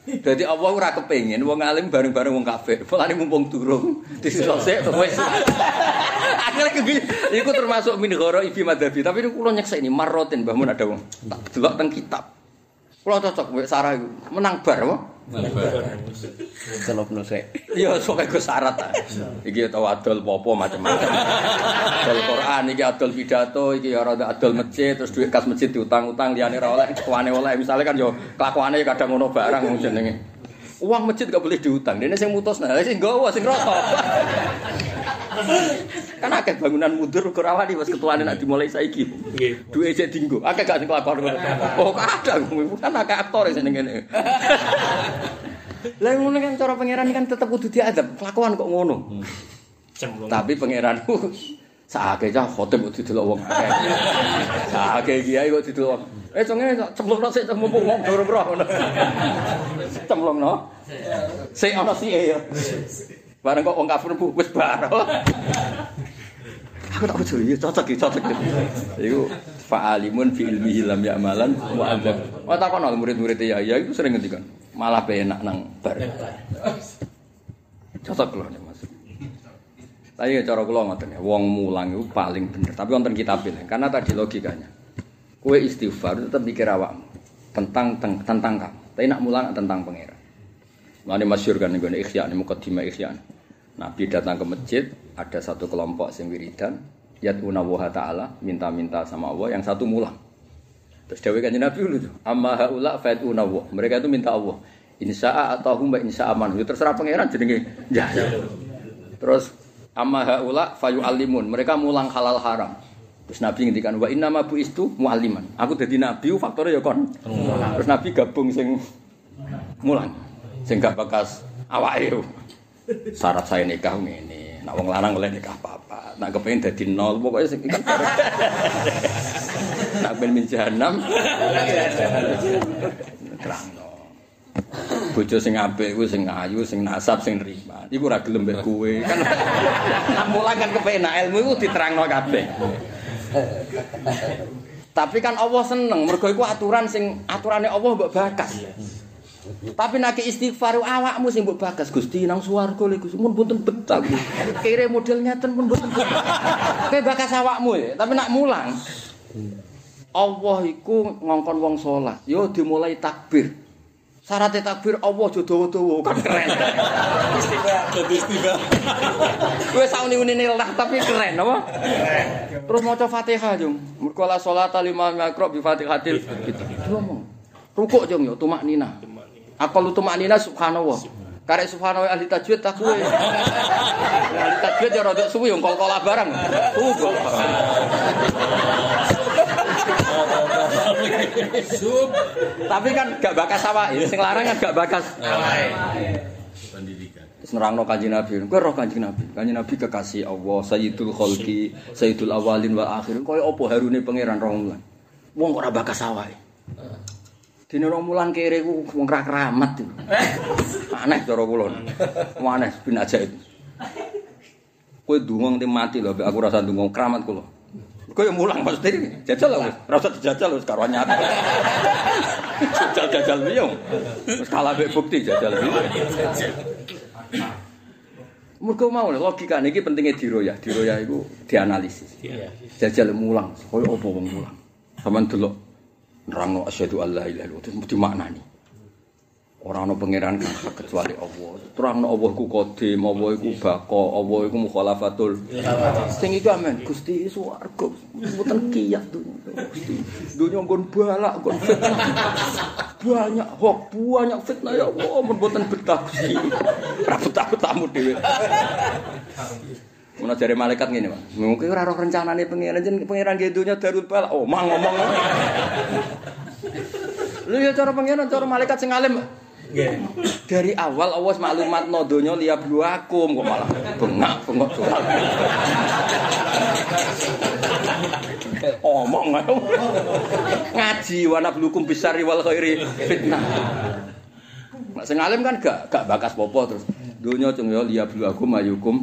Dadi Allah ora kepengin wong alim bareng-bareng wong kafir. Mulane mumpung durung disusose wis. Akhirnya ke iku termasuk min ghara ibi madhabi, tapi ini kula nyeksa ini marrotin Mbah Mun ada wong. Tak delok teng kitab. Kula cocok mbek Sarah iku. Menang bar apa? Celop nusek. Iya, sok iku syarat ta. Iki tau adol popo macam-macam. Adol Quran iki adol pidato, iki ya rada adol masjid, terus duit kas masjid diutang-utang liyane ora oleh, kelakuane oleh. Misale kan yo kelakuane kadang ngono barang jenenge. Uang masjid gak boleh diutang. Dene sing mutus nah, sing nggawa sing rokok. Kan akeh bangunan mundur kok rawani pas ketuane nak dimulai saiki. Nggih. Duwe cek dinggo. Akeh gak sing kelakon. Oh, kadang kan akeh aktor sing ngene. Lah ngono kan cara pangeran kan tetep kudu diadab. Kelakuan kok ngono. Cemplung. Tapi pangeranku sakake cah khotib kok didelok wong akeh. Sakake kiai kok didelok. Eh cenge cemplungno sik mumpung wong durung roh ngono. Cemplungno. Sik ana sike ya. Bareng kok wong kafir bu wis bar. Aku tak iya cocok iki cocok. Iku fa'alimun fi ilmihi lam ya'malan wa adzab. Oh takon al murid-murid ya, ya itu sering ngendikan. Malah penak nang bar. Cocok lho nek Mas. Tapi ya cara kula ngoten ya, wong mulang itu paling bener. Tapi wonten kitab ini, karena tadi logikanya. Kue istighfar tetap mikir awakmu tentang teng- tentang kamu. Tapi nak mulang tentang pangeran. Mulane masyhur kan nggone ikhya nih mukadimah ikhya. Nabi datang ke masjid, ada satu kelompok sing wiridan, yad'una wa ta'ala, minta-minta sama Allah, yang satu mulang. Terus dawuh kanjeng Nabi dulu amma haula fa'tuna wa. Mereka itu minta Allah. Insya'a atau hum insya'a man. Ya terserah pangeran jenenge. Ya. Terus amma haula fayu alimun. Mereka mulang halal haram. Terus Nabi ngendikan wa inna ma buistu mualliman. Aku dadi nabi faktornya ya kon. Terus Nabi gabung sing mulang. Sing gak bakas awake. Syarat saya nikah ngene. Nak wong lanang oleh nikah apa-apa. Nak kepengin dadi nol pokoknya sing kan Nak ben min jahanam. Terangno. Bojo sing apik kuwi sing ayu, sing nasab, sing nrima. Iku ora gelem mbek kowe. Kan nak mulang kan kepenak ilmu iku diterangno kabeh. Tapi kan Allah seneng, mergo iku aturan sing aturane Allah mbok bakas. Tapi nek istighfar awakmu sing mbok bagas Gusti nang swarga lho Gusti mun mboten betah. Kire model ngeten pun mboten. Kowe bakas awakmu ya, tapi nak mulang. Allah iku ngongkon wong salat, yo dimulai takbir. Syaratnya takbir Allah aja dawa-dawa kan keren. Jadi istighfar. Kowe sauni-unine lah tapi keren apa? Terus maca Fatihah, Jung. Mergo la sholata lima makro bi Fatihatil. Gitu. Ngomong. Rukuk, Jung, yo tumak nina. Apa lu tumak nina subhanallah. Karek subhanallah ahli tajwid tak kowe. ahli tajwid ya rada suwi yo kol-kola barang. Tuh. Sub. Tapi kan gak bakas awak, sing larang kan gak bakas. Terus nerangno kanjeng Nabi, kowe roh kanjeng Nabi. Kanjeng Nabi kekasih Allah, Sayyidul Khalqi, Sayyidul Awalin wal Akhirin. Kaya apa harune pangeran wulan. Wong ora bakas awake. Dene rong wulan kere ku wong ra keramat. itu. Aneh cara kula. Aneh bin ajaib. Kowe dungo nganti mati lho, aku rasa dungo keramat kula. Kowe yang mulang pasti jajal lah wis. Ora usah dijajal wis karo nyata. Jajal-jajal piye. Wis kalah bukti jajal piye. Mergo mau logika niki pentingnya diroyah. Diroyah iku dianalisis. Iya. Jajal mulang, koyo apa wong mulang. Sampeyan delok nerangno asyhadu alla ilaha illallah terus mesti maknani. Ora ana pangeran hak kecuali Allah. Terangno Allah iku qadim, Allah iku bako, Allah iku mukhalafatul. Sing iku amen, Gusti swarga mboten kiyat dunya. Gusti. Dunya nggon balak, nggon fitnah. Banyak hoax, banyak fitnah ya Allah, mboten betah Gusti. Ora betah tamu dhewe. Mun jare malaikat ngene, Pak. Mungkin ora roh rencanane pangeran jen pangeran ge dunya darul balak. Oh, mang ngomong. Lu ya cara pangeran, cara malaikat sing alim. Nggih. Dari awal wis maklumat no donya liya bluakum kok malah bengak bengok doang. Omong. Ngaji wana blukum bisari wal khairi fitnah. Nek sing alim kan gak gak bakas popo terus. Donya cung ya liya bluakum ayukum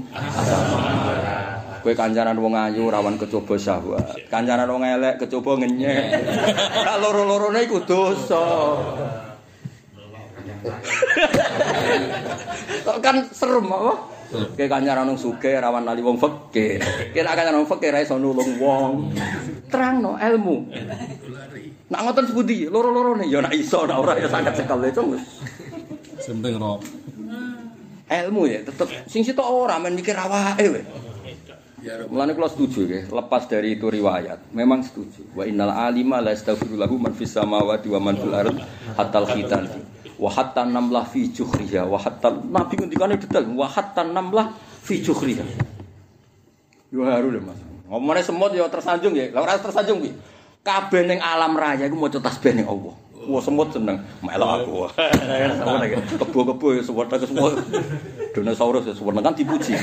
Kowe kancanan wong ayu rawan kecoba syahwat. Kancanan wong elek kecoba ngenyek. Lah loro-lorone iku dosa. Kok kan serem apa? Kayak kancaran wong sugih rawan lali wong fakir. Kira kancaran wong fakir ra iso nulung wong. Terangno ilmu. Nak ngoten sepundi? Loro-lorone ya nak iso, nak ora ya sangat cekel itu. Penting roh. Ilmu ya tetep sing sitok ora men mikir awake we. Mulane kula setuju ya, lepas dari itu riwayat, memang setuju. Wa innal alima la yastaghfiru lahu man fis samawati wa man fil ard hatta al khitan. Wa hatta namlah fi juhriha wa hatta nabi ngendikane detail wa hatta namlah fi juhriha. Yo haru Mas. Ngomongane semut ya tersanjung ya. Lah ora tersanjung kuwi. Kabeh ning alam raya iku maca tasbih ning Allah. Wah semut seneng melok aku. Kebo-kebo ya semut aku semut. Dinosaurus ya semut kan dipuji.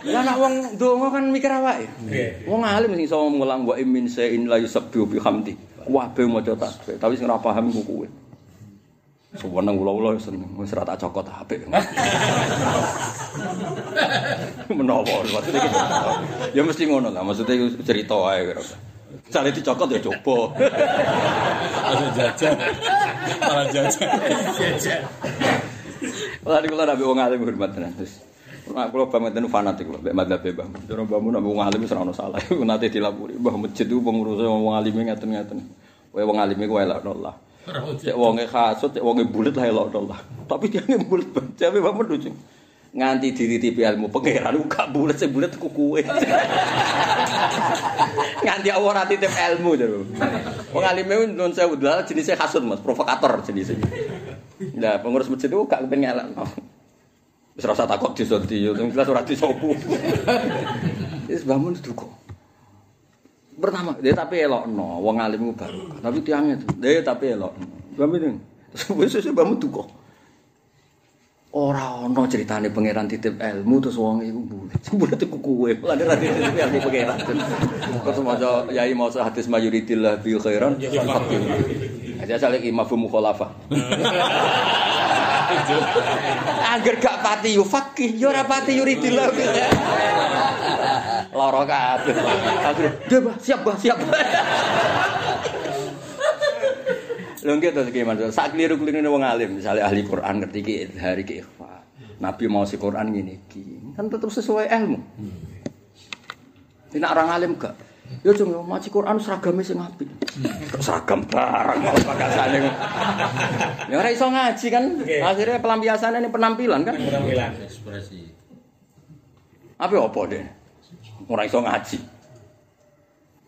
Ya nak wong ndonga kan mikir awake. Wong alim sing iso mulang wa min sa'in la yusabbihu bihamdi. Kabeh maca tasbih, tapi sing ora paham iku kuwe. Sewenang ula-ula seneng, wis ora tak cokot apik. Menawa maksudnya gitu. Ya mesti ngono lah, maksudnya cerita ae kira. Sale dicokot ya coba. Ada jajan. Malah jajan. Lah kula nabi wong alim hormat tenan. Terus Nah, kalau banget itu fanatik loh, mbak madzhab mbah. Cara bangun nabi wong alim ono salah. Iku nate dilapuri, mbah masjid itu pengurusnya wong alim ngaten-ngaten. Kowe wong alim iku elok Allah. Cek wonge kasut, cek wonge bulet lah elok Allah. Tapi dia bulet banget, tapi bapak lucu. Nganti dititipi ilmu pangeran ku gak bulet, sing bulet ku kuwe. Nganti Allah ora titip ilmu to. Wong alime nun sewu dalal jenisnya kasut Mas, provokator jenisnya. Lah pengurus masjid itu gak kepengen ngelakno. Wis rasa takut disonti, yo jelas ora disopu. Wis bangun duka. Pertama, dia tapi elokno, wong alim ku baru. Tapi tiangnya tuh, dia tapi elokno. Bangun Wis wis bangun duka. Ora ana ceritane pangeran titip ilmu terus wong iku bulet. Bulet iku kuwe. Lah ora titip ilmu pangeran. Terus maca yai maca hadis mayuritillah bil khairan. Aja salik mafhum mukhalafah. Angger gak pati yo fakih, yo ora pati yuridillah. Lara kabeh. Akhire, "Dia, Bah, siap, Bah, siap." Lho nggih to gimana? Sak kliru-klirune wong alim, misalnya ahli Quran ngerti ki hari ki ikhfa. Nabi mau si Quran ngene iki. Kan tetep sesuai ilmu. Tidak orang alim gak? Ya cung, maci Quran seragamnya sing apik. Kok seragam barang malah pakasane. Ya ora iso ngaji kan. Akhirnya pelampiasannya ini penampilan kan. Penampilan. Ekspresi. Apa apa deh? Ora iso ngaji.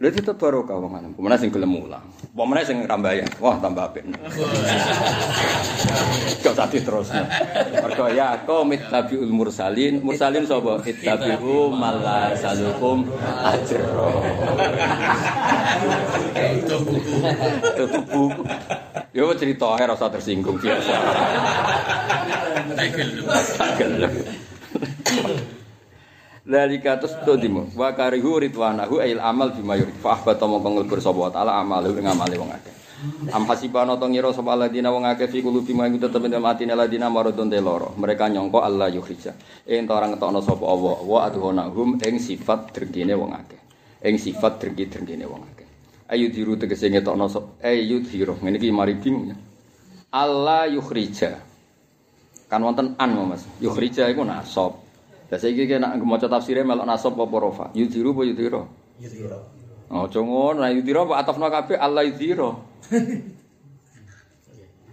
Lha tetep barokah wong alim. Pemene sing gelem mulang. Pemene sing rambayan. Wah, tambah apik. Kok tadi terus. Mergo ya qaumit tabiul mursalin. Mursalin sapa? Ittabi'u malla salukum ajra. Tutup buku. Yo cerita ae rasa tersinggung biasa. Tak gelem. Lalika terus to dimo wa karihu ridwanahu ail amal bima yurid. Fa ahbata mongko nglebur sapa taala amalu ing amale wong akeh. Am hasibana to ngira sapa ladina wong akeh fi kulubi mangku tetep ing atine ladina maradun te loro mereka nyangka Allah yukhrija ing ora ngetokno sapa Allah wa adhonahum ing sifat drengkine wong akeh. Ing sifat drengki-drengkine wong akeh. Ayu diru tegese ngetokno ayu diru. Ngene iki mari bingung ya. Allah yukhrija kan wonten an Mas. Yukhrija iku nasab Lah saiki nek maca tafsire melok nasab apa rofa? Yudhiru apa yudhira? Yudhira. Oh, jongon, nah yudhira apa atafna kabeh Allah yudhira.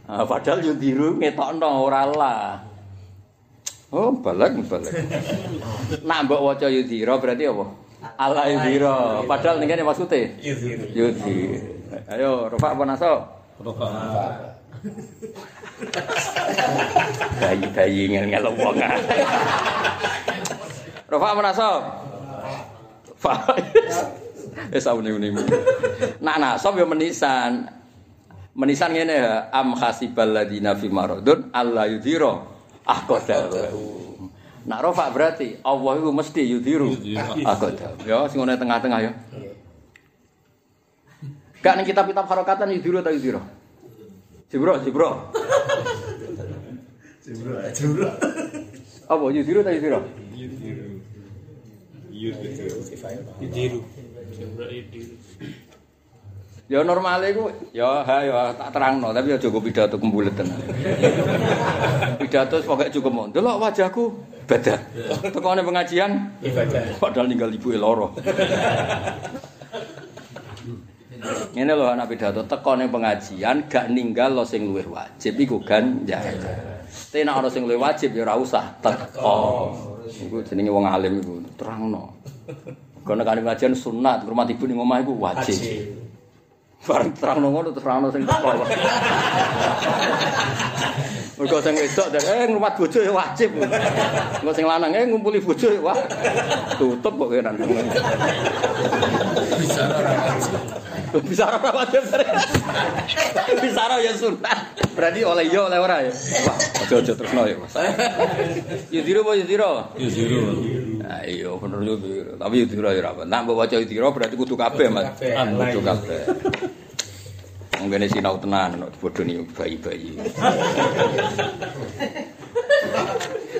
Ah, padahal yudhiru ngetokno ora lah. Oh, balik balik. Nak mbok waca yudhira berarti apa? Allah yudhira. Padahal ning kene maksude Yudhira. yudhi. Ayo, rofa apa nasab? Rofa. Bayi-bayi ngel-ngel wong. Rafa menasab. Fa. Wis saune-une. Nak nasab ya menisan. Menisan ngene ya, am hasibal ladina fi maradun alla yudhira aqdar. Nak rafa berarti Allah itu mesti yudhiru aqdar. Ya sing tengah-tengah ya. Gak ning kitab-kitab harokatan yudhiru ta yudhira? Jibro, jibro. Jumlah. Apa yudhiru ta yudhira? Yudiru. Ya normal iku ya ha ya tak terangno tapi aja go pidato kembulet tenan. pidato pokoke cukup mon. Delok wajahku beda. Tekone pengajian Ibadah. padahal ninggal ibu loro. Ngene lho anak pidato teko ning pengajian gak ninggal lo sing luwih wajib iku ganjar. Tapi nek ana sing luwih wajib ya ora usah teko. Iku jenenge wong alim iku terangno. Kono kan pengajian sunat, ngurmat ibu ning omah iku wajib. Haji. Bareng terangno ngono terus terangno sing teko. Mergo sing wedok eh ngurmat bojo ya wajib. Engko sing lanang eh ngumpuli bojo ya wah. Tutup kok kenan. Bisa ora wajib Bisa ora ya sunat. Berarti oleh yo oleh ora ya. Wah, aja-aja terusno ya, Mas. Yudiro apa yudiro? Ya zero. Nah, iya bener yo yudiro. Tapi yudiro ya apa. Nak mbok waca yudiro berarti kudu kabeh, Mas. Kudu lain. kabeh. Mungkin sinau tenan, bodoh nih bayi-bayi.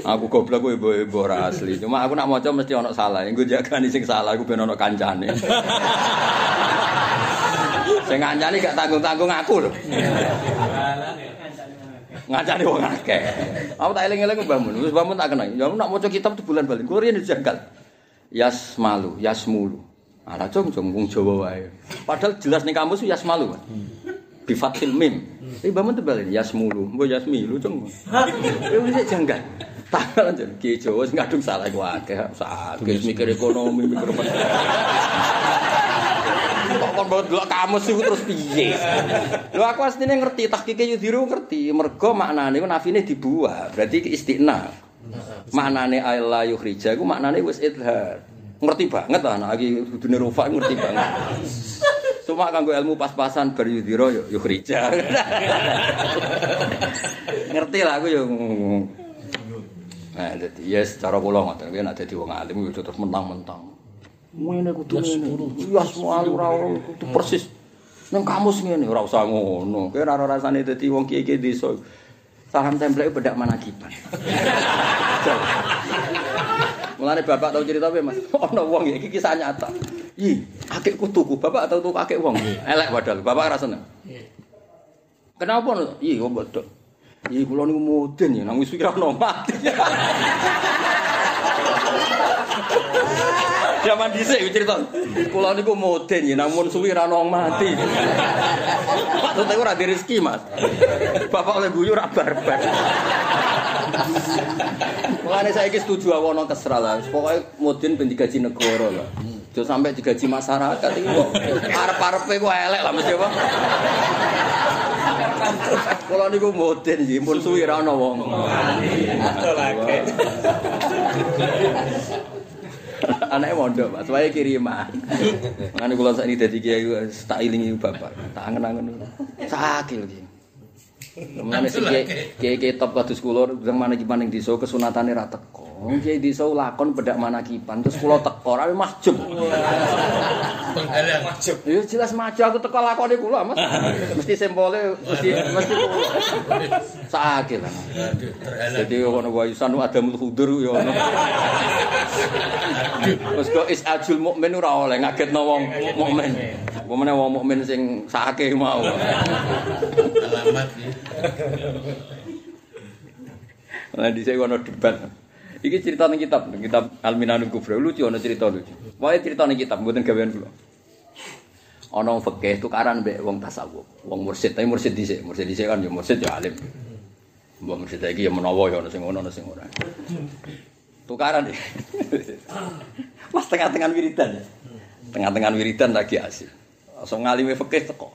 aku goblok gue ibu ibu ora asli. Cuma aku nak maca mesti ono salah. Gue jagani sing salah, aku ben ono kancane. Sing kancane gak tanggung-tanggung aku lho. Ngancani wong akeh. Aku tak eling-eling Mbah Mun. Wis Mbah Mun tak kenal. Ya nak maca kitab bulan bali. Kuwi riyen janggal. Yas malu, yas mulu. Ala cung cung wong Jawa wae. Padahal jelas ning kamus yas malu. Bi fathil mim. Tapi Mbah Mun tebal yas mulu, mbok yas milu cung. Ya wis janggal. Tangan aja ki Jawa sing kadung salah iku akeh. Sakit mikir ekonomi, mikir. Kok kon bawa delok kamus iku terus piye? Lho aku asline ngerti tahqiqe Yudhiru ngerti. Mergo maknane nafine dibuah, berarti istiqna. Maknane ayla yukhrija iku maknane wis idhar. Ngerti banget lah anak iki rufa ngerti banget. Cuma kanggo ilmu pas-pasan bar Yudhira yo yukhrija. ngerti lah aku yo. Nah, jadi ya secara kula kuwi nek dadi wong alim yo terus mentang-mentang. Ngene kudu ngene. Semua ora kudu persis. Nang kamus ngene ora usah ngono. Kowe ora rasane dadi wong kiye-kiye desa. Saham template bedak manakiban. Mulane bapak tau cerita piye, Mas? Ana wong ya iki kisah nyata. Ih, akikku tuku, bapak tau tuku akik wong. Elek padahal, bapak ora seneng. Kenapa? no? Ih, kok bodok. Ih, kula niku mudin ya, nang wis pikir ono mati. Zaman dhisik cerita. Kula niku mudin ya, namun suwi ra ono mati. Maksudnya ora di rezeki, Mas. Bapak oleh guyu ra barbar. Mulane saiki setuju awono kesra lah. Pokoke mudin ben digaji negara lah. Aja sampai digaji masyarakat iki kok arep-arepe elek lah mesti apa. Kula niku mudin nggih, pun suwi ra ono wong. Anake mondok, Mas, wae kiriman. Ngene kula sakniki dadi kiai wis tak ilingi bapak, tak angen-angen. Sakil iki. Sing kiai kiai top kados kula sang manakipan ning desa kesunatane ra teko. Wong kiai desa lakon bedak manakipan terus kula teko ra mahjub. Penghalang wajib. Ya jelas maju aku teko lakone kula, Mas. Mesti sempole mesti mesti sakil. Aduh, terhalang. Jadi ono waisan adamul hudur ya ono. Wes kok is ajul mukmin ora oleh ngagetno wong mukmin. Pemene wong mukmin sing sakake mau. Alamat ya. Nah di ono debat. Iki cerita ning kitab, kitab Al-Minanul Kubra lucu ono cerita lucu. Wae cerita ning kitab mboten gawean kula. Ana wong fikih tukaran mbek wong tasawuf, wong mursyid, tapi mursyid dhisik, mursyid dhisik kan ya mursyid ya alim. Mbok mursyid iki ya menawa ya ono sing ngono ono sing ora. Tukaran deh. Pas tengah-tengah wiridan ya. Tengah-tengah wiridan lagi asik. Langsung ngalime fikih teko.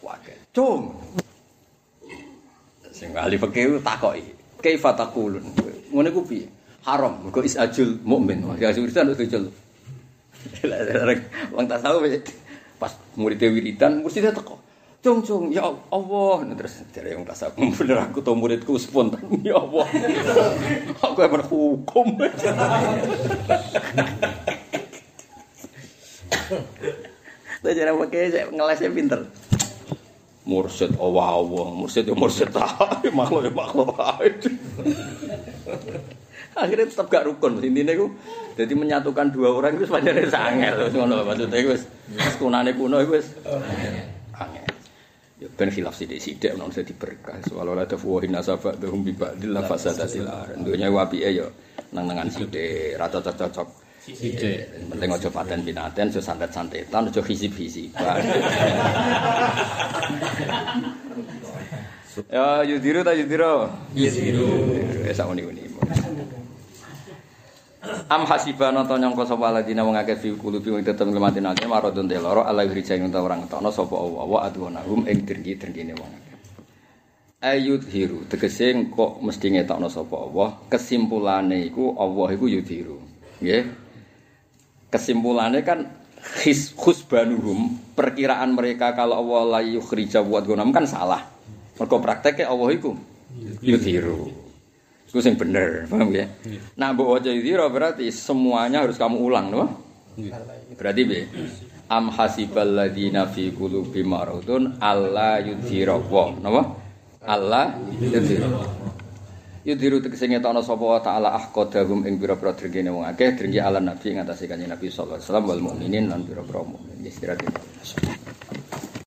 Wae. Cung. Sing ahli fikih takoki, "Kaifa taqulun?" Ngene ku piye? Haram, mergo isajul mukmin. Ya wiridan wis dicul. Wong tasawuf pas murid wiridan mesti dia teko. Cung cung ya Allah Nah, terus dari yang tasawuf bener aku tau muridku spontan ya Allah. aku emang hukum. Saya jadi pakai ngelesnya pinter. Mursyid Allah Allah, mursyid ya mursyid ae, makhluk ya makhluk ae. Akhirnya tetap gak rukun. Intinya ku Jadi menyatukan dua orang itu sebenarnya sangel, wis ngono maksudnya itu wis kunane kuno itu wis angel. Ya ben khilaf sithik-sithik ono dadi berkah. Soal ora ada fuwahin nasaba dahum bi ba'dil fasadatil ar. Dunya apike ya nang-nangan sithik, ra cocok-cocok. Sithik. Penting aja paten pinaten, aja santet-santetan, aja hisib-hisiban. ya yudiru ta yudiru? Yudiru. Wis sak uni-uni. Am hasibana ta nyangka sapa ladina wong akeh fi kulubi wong tetep nglemati nate maradun te loro ala hrija ing orang tono sapa Allah wa adwanahum ing dirgi-dirgine wong akeh. Ayut hiru tegese kok mesti ngetokno sapa Allah kesimpulane iku Allah iku yudhiru. Nggih. Kesimpulannya kan his khusbanuhum perkiraan mereka kalau Allah la yukhrija wa adwanahum kan salah. Mergo prakteknya Allah iku yudhiru. Itu yang bener, paham ya? Nah, mbok waca yudhira berarti semuanya harus kamu ulang, no? Berarti be am hasibal ladina fi qulubi maradun alla napa? Allah yudhira. Yudhiru tegese ngetokno sapa wa taala ahqadahum ing pira-pira drengene wong akeh drengki ala nabi ing kanjeng Nabi sallallahu alaihi wasallam wal mukminin lan pira-pira mukmin. Istirahat.